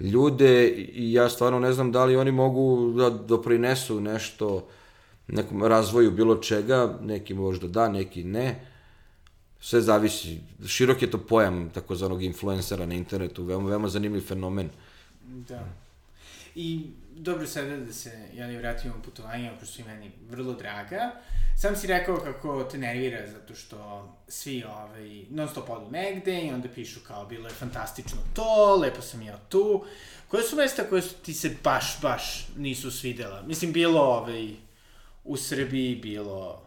ljude i ja stvarno ne znam da li oni mogu da doprinesu nešto nekom razvoju bilo čega, neki možda da, neki ne. Sve zavisi. Širok je to pojam takozvanog influencera na internetu, veoma, veoma zanimljiv fenomen. Da. I dobro sada da se ja ne vratimo putovanje, pošto su meni vrlo draga. Sam si rekao kako te nervira zato što svi ovaj, non stop odu negde i onda pišu kao bilo je fantastično to, lepo sam ja tu. Koje su mesta koje su ti se baš, baš nisu svidela? Mislim, bilo ovaj, u Srbiji, bilo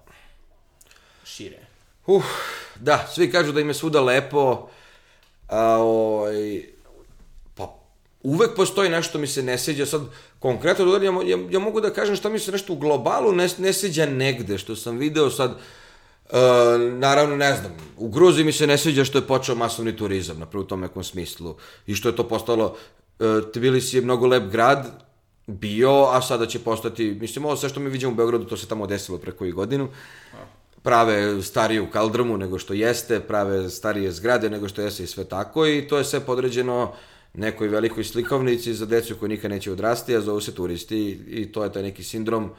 šire. Uh, da, svi kažu da im je svuda lepo, a, oj, pa uvek postoji nešto mi se ne sviđa, sad konkretno ja, ja, ja mogu da kažem šta mi se nešto u globalu ne, ne sviđa negde, što sam video sad, Uh, naravno, ne znam, u Gruziji mi se ne sviđa što je počeo masovni turizam, na prvu tom nekom smislu, i što je to postalo, uh, Tbilisi je mnogo lep grad, bio, a sada će postati, mislim, ovo sve što mi vidimo u Beogradu, to se tamo desilo pre koju godinu, prave stariju kaldrmu nego što jeste, prave starije zgrade nego što jeste i sve tako, i to je sve podređeno nekoj velikoj slikovnici za decu koji nikad neće odrasti, a zovu se turisti i to je taj neki sindrom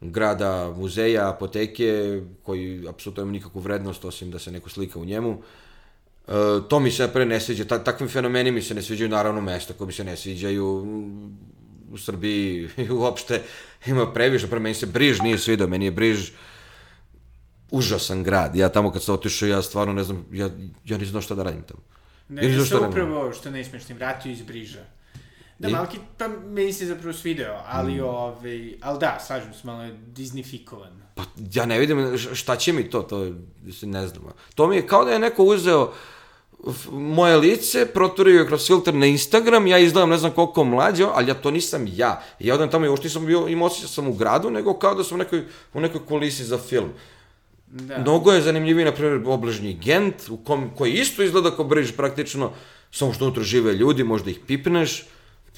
grada, muzeja, apoteke, koji apsolutno ima nikakvu vrednost osim da se neko slika u njemu. E, to mi se pre ne sviđa, Ta, takvim fenomeni mi se ne sviđaju naravno mesta koji mi se ne sviđaju u Srbiji [laughs] uopšte ima previše, pre meni se Briž nije svidao, meni je Briž užasan grad. Ja tamo kad sam otišao, ja stvarno ne znam, ja, ja nisam znao šta da radim tamo. Ne, Ili zašto upravo što ne smiješ, tim vratio iz Briža. Da, I? malki, pa meni se zapravo svideo, ali, mm. ovaj, ali da, slažem se, malo je diznifikovan. Pa ja ne vidim šta će mi to, to ne znam. To mi je kao da je neko uzeo moje lice, proturio je kroz filter na Instagram, ja izgledam ne znam koliko mlađe, ali ja to nisam ja. Ja odem tamo i uopšte nisam bio, imao osjećaj da sam u gradu, nego kao da sam u nekoj, u nekoj kulisi za film. Da. Mnogo je zanimljiviji, na primjer, oblažnji Gent, u kom, koji isto izgleda kao Briž praktično, samo što unutra žive ljudi, možda ih pipneš,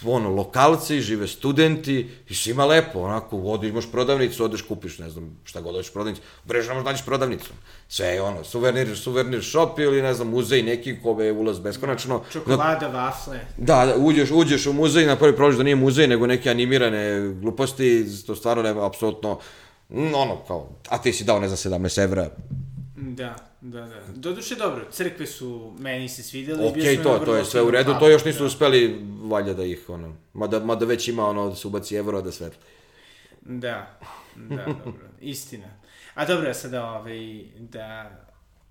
ono, lokalci, žive studenti, i svima lepo, onako, vodi, imaš prodavnicu, odeš, kupiš, ne znam, šta god odeš prodavnicu, Brež ne možeš nađeš prodavnicu. Sve je ono, suvenir, suvenir shop ili, ne znam, muzej neki kome je ulaz beskonačno. Čokolada, na, vafle. Da, da, uđeš, uđeš u muzej, na prvi prođeš da nije muzej, nego neke animirane gluposti, to stvarno nema, apsolutno, ono, kao, a ti si dao, ne znam, 17 evra. Da, da, da. Doduše dobro, crkve su, meni se svidele. Okej, okay, to, to je sve u redu, to još nisu da. uspeli, valja da ih, ono, mada, mada već ima, ono, da se ubaci evro da svetli. Da, da, dobro, istina. A dobro, sada, ovaj, da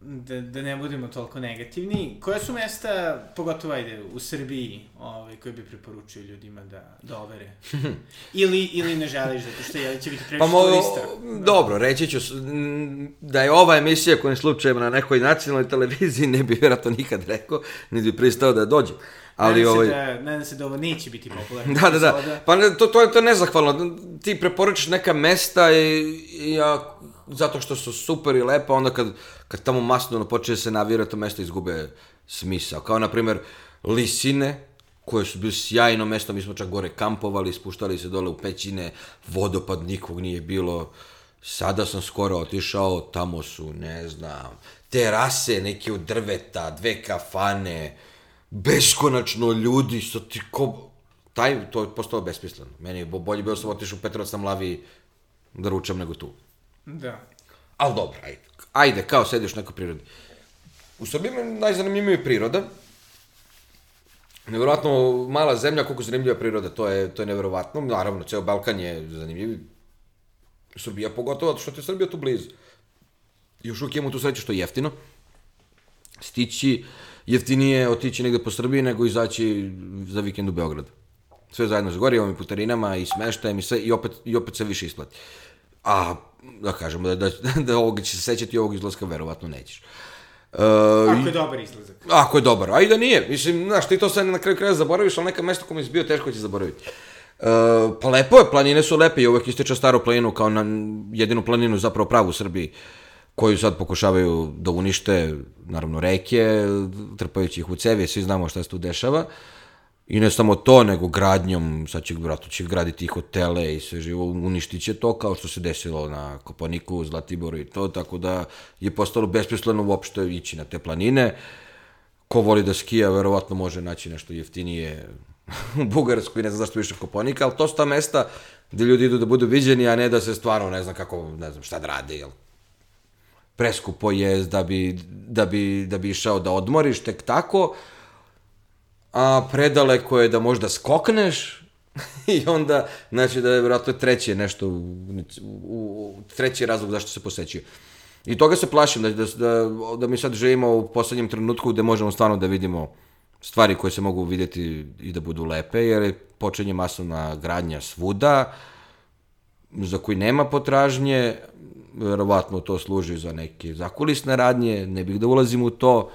da, da ne budemo toliko negativni, koja su mesta, pogotovo ajde, u Srbiji, ovaj, koje bi preporučio ljudima da, da overe? [laughs] ili, ili ne želiš, zato što je, će biti previše Pa mo, turista. dobro, reći ću da je ova emisija kojim slučajem na nekoj nacionalnoj televiziji ne bi vjerojatno nikad rekao, niti bi pristao da dođe. Ali nadam, ovaj... da, nadam se da ovo neće biti popularno. Da, da, da. Pa ne, to, to, je, to je nezahvalno. Ti preporučiš neka mesta i, i ja, zato što su super i lepa, onda kad, kad tamo masno počne da se navira, to mesto izgube smisao. Kao, na primjer, Lisine, koje su bili sjajno mesto, mi smo čak gore kampovali, spuštali se dole u pećine, vodopad nikog nije bilo. Sada sam skoro otišao, tamo su, ne znam, terase neke od drveta, dve kafane, beskonačno ljudi, što ti ko... Taj, to je postalo besmisleno. Meni je bo- bolje bilo sam otišao u Petrovac na mlavi da ručam nego tu. Da. Ali dobro, ajde. Ajde, kao sediš u nekoj prirodi. U Srbiji je najzanimljivija je priroda. Nevjerojatno mala zemlja, koliko zanimljiva priroda, to je, to je nevjerojatno. Naravno, ceo Balkan je zanimljiv. Srbija pogotovo, zato što ti je Srbija tu blizu. I još uvijek imamo tu sreću što je jeftino. Stići, jeftinije otići negde po Srbiji nego izaći za vikend u Beograd. Sve zajedno s gorivom i putarinama i smeštajem i sve i opet, i opet se više isplati. A, da kažemo, da, da, [laughs] da ovoga će se sećati ovog izlaska, verovatno nećeš. Uh, Ako je dobar izlazak. Ako je dobar, a i da nije. Mislim, znaš, ti to sad na kraju kraja zaboraviš, ali neka mesta kome si bio teško će zaboraviti. E, pa lepo je, planine su lepe i uvek ističe staru planinu kao na jedinu planinu zapravo pravu u Srbiji koju sad pokušavaju da unište, naravno reke, trpajući ih u cevi, svi znamo šta se tu dešava. I ne samo to, nego gradnjom, sad će, vratno će graditi i hotele i sve živo, uništit će to kao što se desilo na Koponiku, Zlatiboru i to, tako da je postalo besmisleno uopšte ići na te planine. Ko voli da skija, verovatno može naći nešto jeftinije [laughs] u Bugarskoj, ne znam zašto više Koponika, ali to su ta mesta gde ljudi idu da budu viđeni, a ne da se stvarno ne znam kako, ne znam šta da rade, jel? Preskupo je da bi, da bi, da bi išao da odmoriš tek tako, a predaleko je da možda skokneš [laughs] i onda, znači da je vjerojatno treće nešto, u, u, u treći razlog zašto se posećuje. I toga se plašim, da, da, da, da mi sad živimo u poslednjem trenutku gde možemo stvarno da vidimo stvari koje se mogu vidjeti i da budu lepe, jer počinje masovna gradnja svuda, za koji nema potražnje, verovatno to služi za neke zakulisne radnje, ne bih da ulazim u to,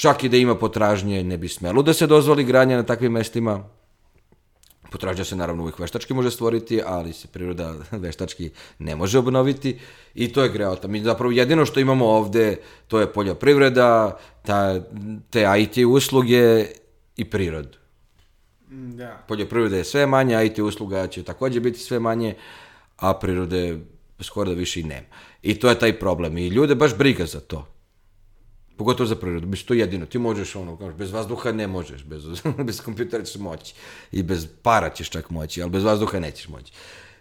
čak i da ima potražnje, ne bi smelo da se dozvoli gradnja na takvim mestima. Potražnja se naravno uvijek veštački može stvoriti, ali se priroda [laughs] veštački ne može obnoviti i to je greota. Mi zapravo jedino što imamo ovde, to je poljoprivreda, ta, te IT usluge i prirodu. Da. Poljoprivreda je sve manje, IT usluga će takođe biti sve manje, a prirode skoro da više i nema. I to je taj problem. I ljude baš briga za to. Pogotovo za prirodu. Mislim, to je jedino. Ti možeš, ono, kažeš, bez vazduha ne možeš, bez, [laughs] bez kompjutera ćeš moći. I bez para ćeš čak moći, ali bez vazduha nećeš moći.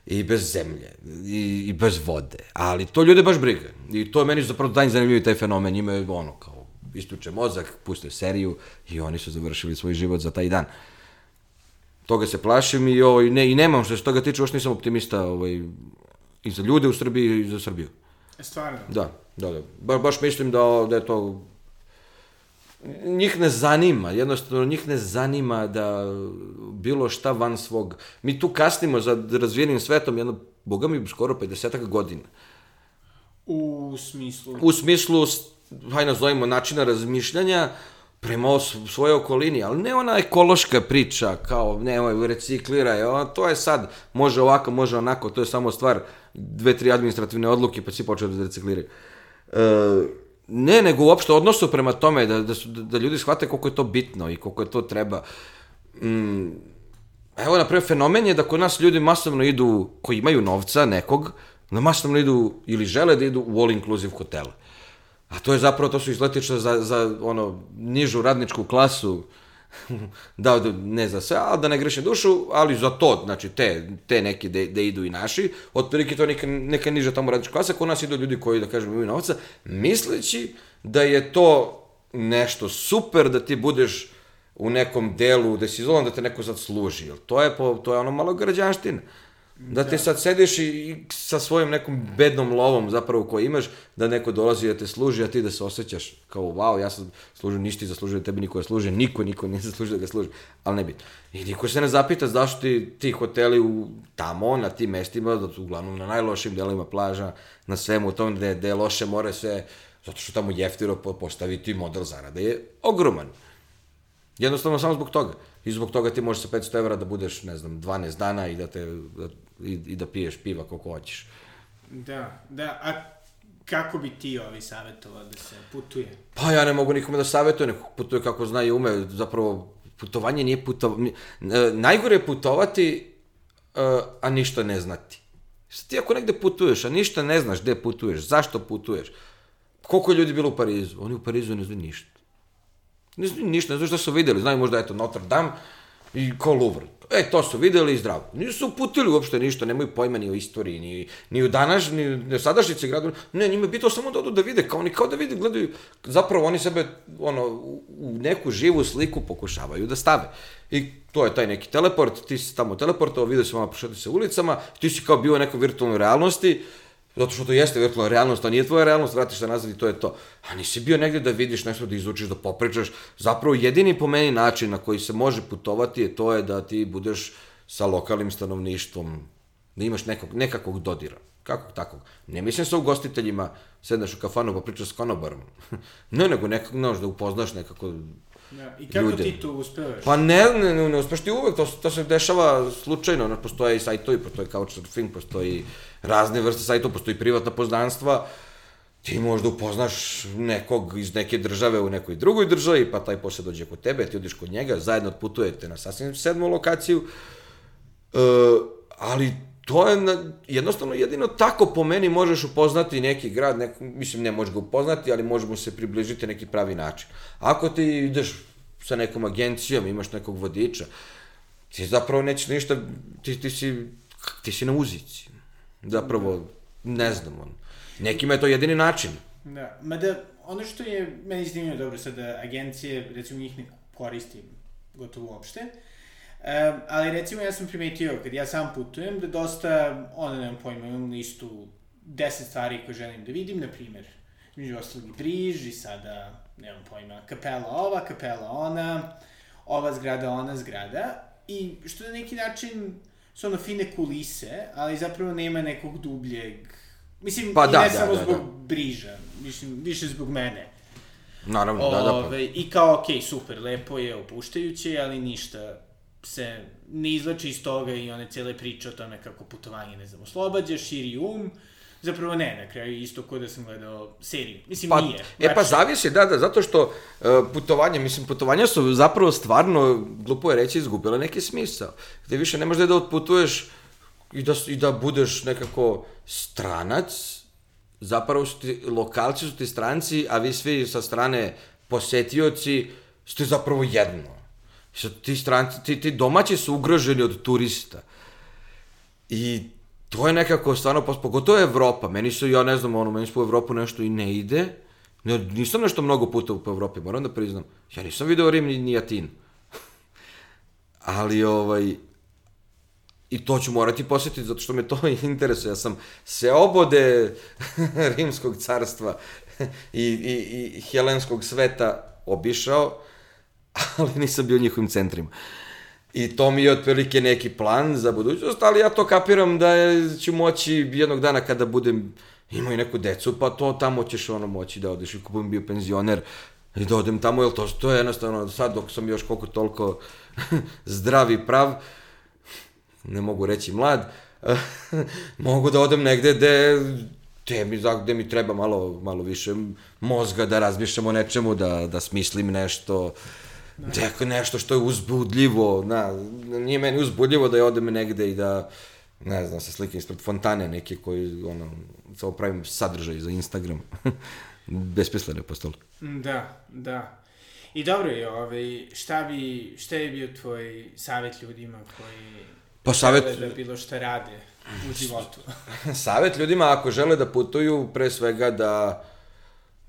I bez zemlje, i, i bez vode. Ali to ljude baš briga. I to je meni zapravo dan zanimljivi taj fenomen. Njima je ono, kao, istuče mozak, puste seriju i oni su završili svoj život za taj dan toga se plašim i, ovaj, ne, i nemam što se toga tiče, još nisam optimista ovaj, i za ljude u Srbiji i za Srbiju. Stvarno. Da, da, da. Ba, baš mislim da, da je to... Njih ne zanima, jednostavno njih ne zanima da bilo šta van svog... Mi tu kasnimo za razvijenim svetom, jedno, boga mi, skoro 50 godina. U smislu... U smislu, hajde nazovimo, načina razmišljanja prema svojoj okolini, ali ne ona ekološka priča, kao nemoj, recikliraj, a to je sad, može ovako, može onako, to je samo stvar dve, tri administrativne odluke, pa si počeo da recikliraju. E, ne, nego uopšte odnosu prema tome, da, da, su, da, da ljudi shvate koliko je to bitno i koliko je to treba. Mm, Evo, na primjer, fenomen je da kod nas ljudi masovno idu, koji imaju novca nekog, da masovno idu ili žele da idu u all inclusive hotele. A to je zapravo, to su izletiče za, za ono, nižu radničku klasu, [laughs] da, da, ne za sve, ali da ne grešim dušu, ali za to, znači te, te neke da, idu i naši, otprilike to neka, neka niža tamo radnička klasa, kod nas idu ljudi koji, da kažem, imaju novca, misleći da je to nešto super, da ti budeš u nekom delu, da si izolovan, da te neko sad služi, to je, po, to je ono malo građanština. Da ti sad sediš i, i sa svojim nekom bednom lovom zapravo koju imaš, da neko dolazi da te služi, a ti da se osjećaš kao wow, ja sam služio, ništa ti zaslužio da tebi niko ne služi, niko, niko nije [laughs] zaslužio da ga služi, ali ne biti. I niko se ne zapita zašto ti, ti hoteli u, tamo, na tim mestima, da su uglavnom na najlošim delovima plaža, na svemu tom gde, gde je loše more sve, zato što tamo jeftiro postaviti model zarade je ogroman. Jednostavno samo zbog toga. I zbog toga ti možeš sa 500 evra da budeš, ne znam, 12 dana i da, te, da, i, i da piješ piva koliko hoćeš. Da, da, a kako bi ti ovi savjetovao da se putuje? Pa ja ne mogu nikome da savjetuje, neko putuje kako zna i ume, zapravo putovanje nije putovanje, najgore je putovati, uh, a ništa ne znati. Ti ako negde putuješ, a ništa ne znaš gde putuješ, zašto putuješ, koliko ljudi bilo u Parizu? Oni u Parizu ne znaju ništa. Ne ništa, ne znaju šta su videli, znaju možda eto Notre Dame i kao Louvre. E, to su videli i zdravo. Nisu uputili uopšte ništa, nemaju pojma ni o istoriji, ni, ni u današ, ni, u sadašnjici gradu. Ne, njima je bitno samo da odu da vide, kao oni kao da vide, gledaju, zapravo oni sebe ono, u neku živu sliku pokušavaju da stave. I to je taj neki teleport, ti si tamo teleportao, vidio si malo prošetati se ulicama, ti si kao bio u nekoj virtualnoj realnosti, Zato što to jeste virtualna realnost, a nije tvoja realnost, vratiš se nazad i to je to. A nisi bio negde da vidiš nešto, da izučiš, da popričaš. Zapravo jedini po meni način na koji se može putovati je to je da ti budeš sa lokalnim stanovništvom, da imaš nekog, nekakvog dodira. Kako takvog? Ne mislim sa ugostiteljima, sedneš u kafanu pa pričaš s konobarom. [laughs] ne, nego nekako, znaš, da upoznaš nekako Ja, I kako ljude. ti to uspevaš? Pa ne, ne, ne, ne uspeš ti uvek, to, to se dešava slučajno, ne, postoje i sajtovi, postoje couchsurfing, postoji razne vrste sajtova, postoji privatna poznanstva, ti možda upoznaš nekog iz neke države u nekoj drugoj državi, pa taj posle dođe kod tebe, ti odiš kod njega, zajedno otputujete na sasvim sedmu lokaciju, e, ali to je na, jednostavno jedino tako po meni možeš upoznati neki grad, nek, mislim ne možeš ga upoznati, ali možemo se približiti neki pravi način. Ako ti ideš sa nekom agencijom, imaš nekog vodiča, ti zapravo nećeš ništa, ti, ti, si, ti si na uzici. Zapravo, ne znam, on. Nekima je to jedini način. Da, mada ono što je meni zanimljivo dobro sada, agencije, recimo njih ne koristim gotovo uopšte, Um, ali recimo ja sam primetio, kad ja sam putujem, da dosta, ono nemam pojma, imam listu 10 stvari koje želim da vidim, na primer, među ostalog i Briž i sada, nemam pojma, kapela ova, kapela ona, ova zgrada, ona zgrada, i što na neki način su ono fine kulise, ali zapravo nema nekog dubljeg, mislim, pa, da, ne da, samo da, zbog da. Briža, mislim, više zbog mene. Naravno, Ove, da, da. Pa. I kao, okej, okay, super, lepo je, opuštajuće, ali ništa se ne izlači iz toga i one cele priče o tome kako putovanje, ne znam, oslobađa, širi um, zapravo ne, na kraju isto kod da sam gledao seriju. Mislim, pa, nije. E pa zavisi, da, da, zato što uh, putovanje, mislim, putovanja su zapravo stvarno, glupo je reći, izgubile neki smisao. Gde više ne možeš da otputuješ i da, i da budeš nekako stranac, zapravo su ti, lokalci su ti stranci, a vi svi sa strane posetioci ste zapravo jedno. Ti, stranci, ti, ti domaći su ugroženi od turista. I to je nekako stvarno, pogotovo Evropa, meni su, ja ne znam, ono, meni su po Evropu nešto i ne ide, ne, nisam nešto mnogo puta po Evropi, moram da priznam, ja nisam video Rim ni, ni Atin. [laughs] Ali, ovaj, i to ću morati posjetiti zato što me to [laughs] interesuje. Ja sam se obode [laughs] rimskog carstva i, i, i helenskog sveta obišao, ali nisam bio u njihovim centrima. I to mi je otprilike neki plan za budućnost, ali ja to kapiram da ću moći jednog dana kada budem imao i neku decu, pa to tamo ćeš ono moći da odeš. I kupujem bio penzioner i da odem tamo, jer to, to je jednostavno sad dok sam još koliko toliko [laughs] zdrav i prav, ne mogu reći mlad, [laughs] mogu da odem negde gde te mi, gde mi treba malo, malo više mozga da razmišljam o nečemu, da, da smislim nešto, Da. nešto što je uzbudljivo, na, nije meni uzbudljivo da je odem negde i da, ne znam, se slikam ispred fontane neke koji, ono, samo pravim sadržaj za Instagram. [laughs] Besmislene postalo. Da, da. I dobro je, ovaj, šta bi, šta je bio tvoj savjet ljudima koji pa savet... da bilo šta rade u životu? [laughs] savet ljudima ako žele da putuju, pre svega da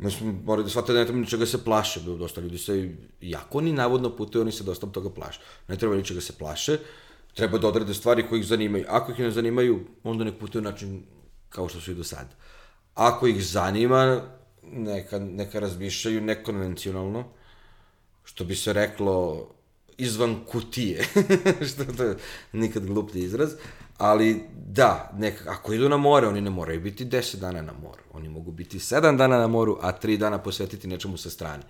Mislim, moraju da shvate da ne treba ničega se plaše, dosta ljudi se, jako oni navodno putuju, oni se dosta toga plaše. Ne treba ničega se plaše, Treba da odrade stvari koje ih zanimaju. Ako ih ne zanimaju, onda nek putuju način kao što su i do sada. Ako ih zanima, neka, neka razmišljaju nekonvencionalno, što bi se reklo izvan kutije, [laughs] što to je nikad gluplji izraz, ali da, nek, ako idu na more, oni ne moraju biti 10 dana na moru, oni mogu biti 7 dana na moru, a 3 dana posvetiti nečemu sa strane.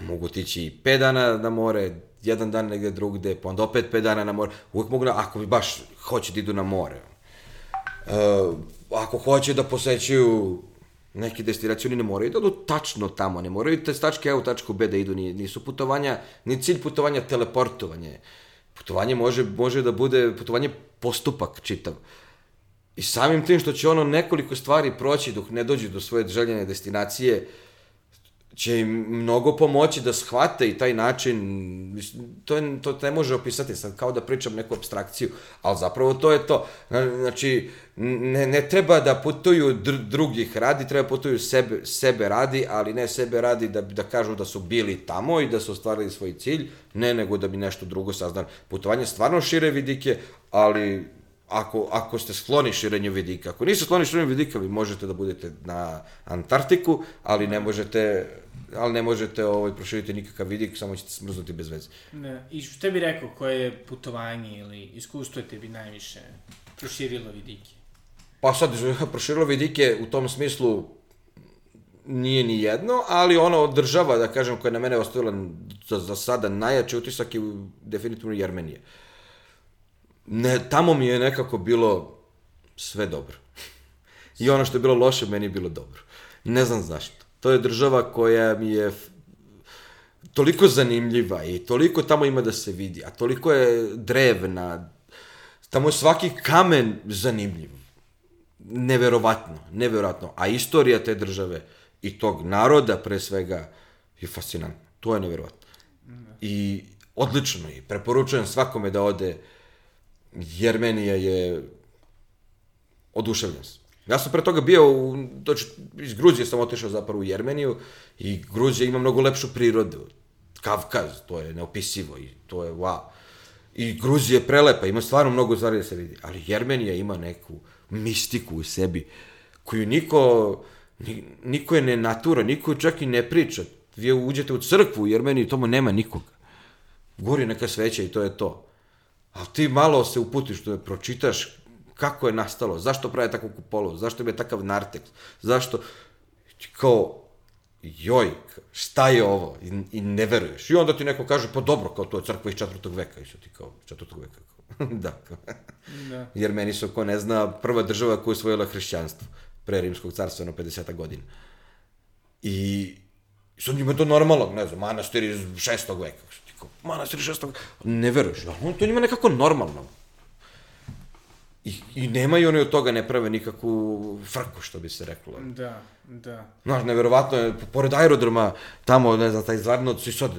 Mogu otići i 5 dana na more, jedan dan negde drugde, pa onda opet 5 dana na more, uvek mogu, na, ako bi baš hoće da idu na more. Uh, ako hoće da posećuju neke destinacije, oni ne moraju da odu tačno tamo, ne moraju te tačke A u tačku B da idu, nisu putovanja, ni cilj putovanja teleportovanje. Putovanje može, može da bude putovanje postupak čitav. I samim tim što će ono nekoliko stvari proći dok ne dođe do svoje željene destinacije, će im mnogo pomoći da shvate i taj način, to, je, to ne može opisati sad kao da pričam neku abstrakciju, ali zapravo to je to. Znači, ne, ne treba da putuju dr drugih radi, treba putuju sebe, sebe radi, ali ne sebe radi da, da kažu da su bili tamo i da su ostvarili svoj cilj, ne nego da bi nešto drugo saznali. Putovanje stvarno šire vidike, ali ako, ako ste skloni širenju vidika. Ako niste skloni širenju vidika, vi možete da budete na Antarktiku, ali ne možete ali ne možete ovaj, proširiti nikakav vidik, samo ćete smrznuti bez veze. Ne. I što bi rekao, koje je putovanje ili iskustvo te bi najviše proširilo vidike? Pa sad, proširilo vidike u tom smislu nije ni jedno, ali ono država, da kažem, koja je na mene ostavila za, za sada najjači utisak je definitivno Jermenije. Ne, tamo mi je nekako bilo sve dobro. I ono što je bilo loše, meni je bilo dobro. Ne znam zašto. To je država koja mi je toliko zanimljiva i toliko tamo ima da se vidi, a toliko je drevna, tamo je svaki kamen zanimljiv. Neverovatno, neverovatno. A istorija te države i tog naroda pre svega je fascinantna. To je neverovatno. I odlično je. Preporučujem svakome da ode. Jermenija je oduševljen. Ja sam pre toga bio, u, doći, iz Gruzije sam otišao zapravo u Jermeniju i Gruzija ima mnogo lepšu prirodu. Kavkaz, to je neopisivo i to je wow. I Gruzija je prelepa, ima stvarno mnogo stvari da se vidi, ali Jermenija ima neku mistiku u sebi koju niko, niko je ne natura, niko čak i ne priča. Vi uđete u crkvu u Jermeniji, tomu nema nikoga. Gori neka sveća i to je to. Ali ti malo se uputiš, da pročitaš kako je nastalo, zašto prave takvu kupolu, zašto je takav nartek, zašto, kao, joj, šta je ovo, I, i ne veruješ. I onda ti neko kaže, pa dobro, kao to je crkva iz četvrtog veka, i što ti kao, četvrtog veka, kao, [laughs] da, da. Jer meni su, ko ne zna, prva država koja je usvojila hrišćanstvo, pre Rimskog carstva na 50 godina. I sad njima to normalno, ne znam, manastir iz šestog veka, kao, manastir iz šestog veka, ne veruješ, ali to njima nekako normalno. I, I nemaju oni od toga, ne prave nikakvu frku, što bi se reklo. Da, da. Znaš, neverovatno je, pored aerodroma, tamo, ne znam, taj Zvarnoc i sad,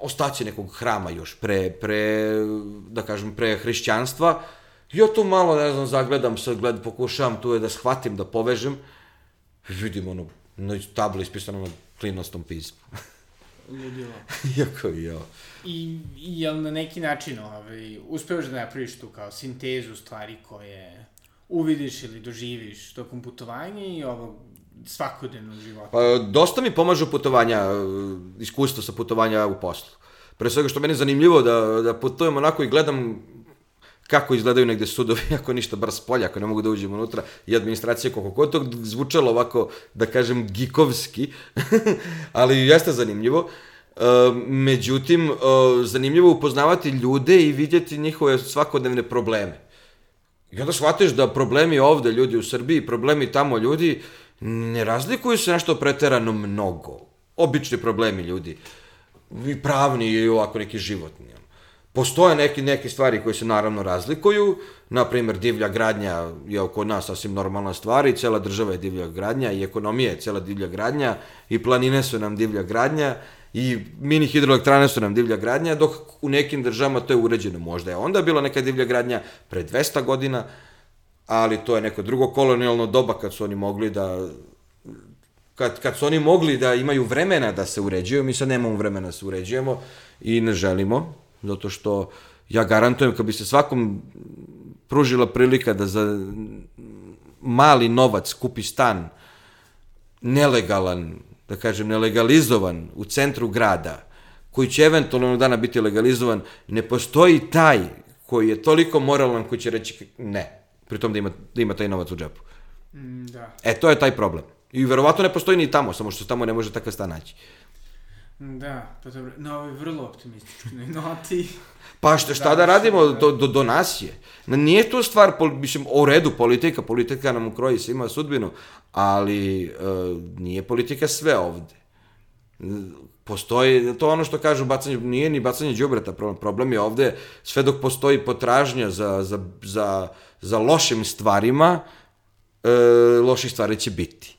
ostaće nekog hrama još pre, pre, da kažem, pre hrišćanstva. Ja tu malo, ne znam, zagledam, sad gled, pokušavam tu je da shvatim, da povežem. Vidim ono, na tabli ispisano na klinostom pismu. [laughs] Ludilo. [laughs] Iako i ja. I, i jel na neki način ovaj, uspevaš da napraviš tu kao sintezu stvari koje uvidiš ili doživiš tokom putovanja i ovog svakodnevnog života? Pa, dosta mi pomažu putovanja, iskustvo sa putovanja u poslu. Pre svega što meni je zanimljivo da, da putujem onako i gledam kako izgledaju negde sudovi, [laughs] ako ništa bar s polja, ako ne mogu da uđem unutra, i administracija, koliko god to zvučalo ovako, da kažem, gikovski, [laughs] ali jeste zanimljivo. Uh, međutim, uh, zanimljivo upoznavati ljude i vidjeti njihove svakodnevne probleme. I onda shvatiš da problemi ovde ljudi u Srbiji, problemi tamo ljudi, ne razlikuju se nešto preterano mnogo. Obični problemi ljudi. I pravni i ovako neki životni. Postoje neke, neke stvari koje se naravno razlikuju, na primjer divlja gradnja je oko nas sasvim normalna stvar i cela država je divlja gradnja i ekonomija je cela divlja gradnja i planine su nam divlja gradnja i mini hidroelektrane su nam divlja gradnja, dok u nekim državama to je uređeno. Možda je onda bila neka divlja gradnja pre 200 godina, ali to je neko drugo kolonijalno doba kad su oni mogli da kad, kad su oni mogli da imaju vremena da se uređuju, mi sad nemamo vremena da se uređujemo i ne želimo, zato što ja garantujem kad bi se svakom pružila prilika da za mali novac kupi stan nelegalan, da kažem nelegalizovan u centru grada, koji će eventualno dana biti legalizovan, ne postoji taj koji je toliko moralan koji će reći ne, pritom da ima, da ima taj novac u džepu. Mm, da. E, to je taj problem. I verovatno ne postoji ni tamo, samo što tamo ne može takav stan naći. Da, pa dobro, na ovoj vrlo optimističnoj [laughs] noti. Pa šta, šta da, radimo, do, do, do nas je. Nije to stvar, pol, mislim, o redu politika, politika nam ukroji svima sudbinu, ali e, nije politika sve ovde. Postoji, to ono što kažu, bacanje, nije ni bacanje džubreta, problem, problem je ovde, sve dok postoji potražnja za, za, za, za lošim stvarima, e, loših stvari će biti.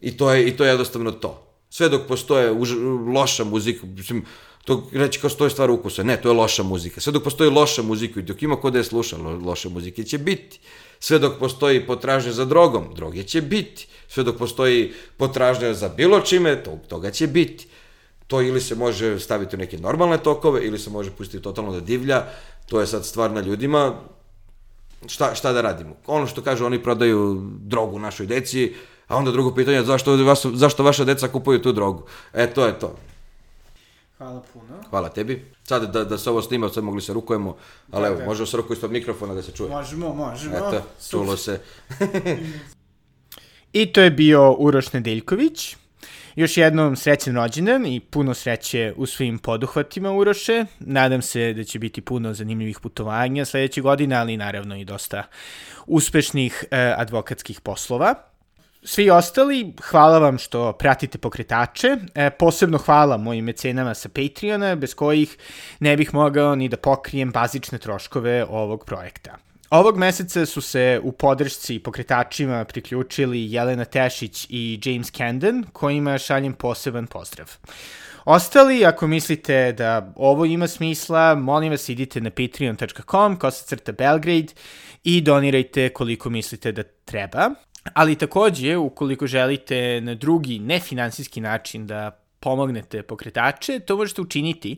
I to je, i to je jednostavno to. Sve dok postoje už, loša muzika, mislim, to reći kao stoji stvar ukusa. Ne, to je loša muzika. Sve dok postoji loša muzika i dok ima ko da je sluša, lo, loše muzike će biti. Sve dok postoji potražnja za drogom, droge će biti. Sve dok postoji potražnja za bilo čime, to, toga će biti. To ili se može staviti u neke normalne tokove, ili se može pustiti totalno da divlja. To je sad stvar na ljudima. Šta, šta da radimo? Ono što kažu, oni prodaju drogu našoj deci, a onda drugo pitanje, zašto, zašto vaša deca kupuju tu drogu? E, to je to. Hvala puno. Hvala tebi. Sad da, da se ovo snima, sad mogli se rukujemo, ali evo, možemo se ruku ispod mikrofona da se čuje. Možemo, možemo. Eto, čulo se. [laughs] I to je bio Uroš Nedeljković. Još jednom srećan rođendan i puno sreće u svim poduhvatima Uroše. Nadam se da će biti puno zanimljivih putovanja sledeće godine, ali naravno i dosta uspešnih eh, advokatskih poslova. Svi ostali, hvala vam što pratite pokretače. E, posebno hvala mojim mecenama sa Patreona, bez kojih ne bih mogao ni da pokrijem bazične troškove ovog projekta. Ovog meseca su se u podršci pokretačima priključili Jelena Tešić i James Camden, kojima šaljem poseban pozdrav. Ostali, ako mislite da ovo ima smisla, molim vas idite na patreon.com, kosacrta Belgrade i donirajte koliko mislite da treba. Ali takođe, ukoliko želite na drugi nefinansijski način da pomognete pokretače, to možete učiniti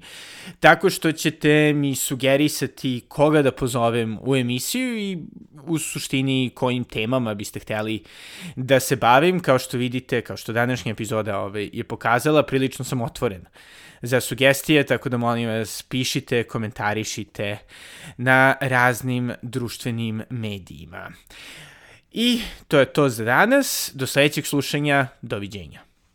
tako što ćete mi sugerisati koga da pozovem u emisiju i u suštini kojim temama biste hteli da se bavim. Kao što vidite, kao što današnja epizoda ove, je pokazala, prilično sam otvoren za sugestije, tako da molim vas pišite, komentarišite na raznim društvenim medijima. I to je to za danas. Do sledećeg slušanja. Doviđenja.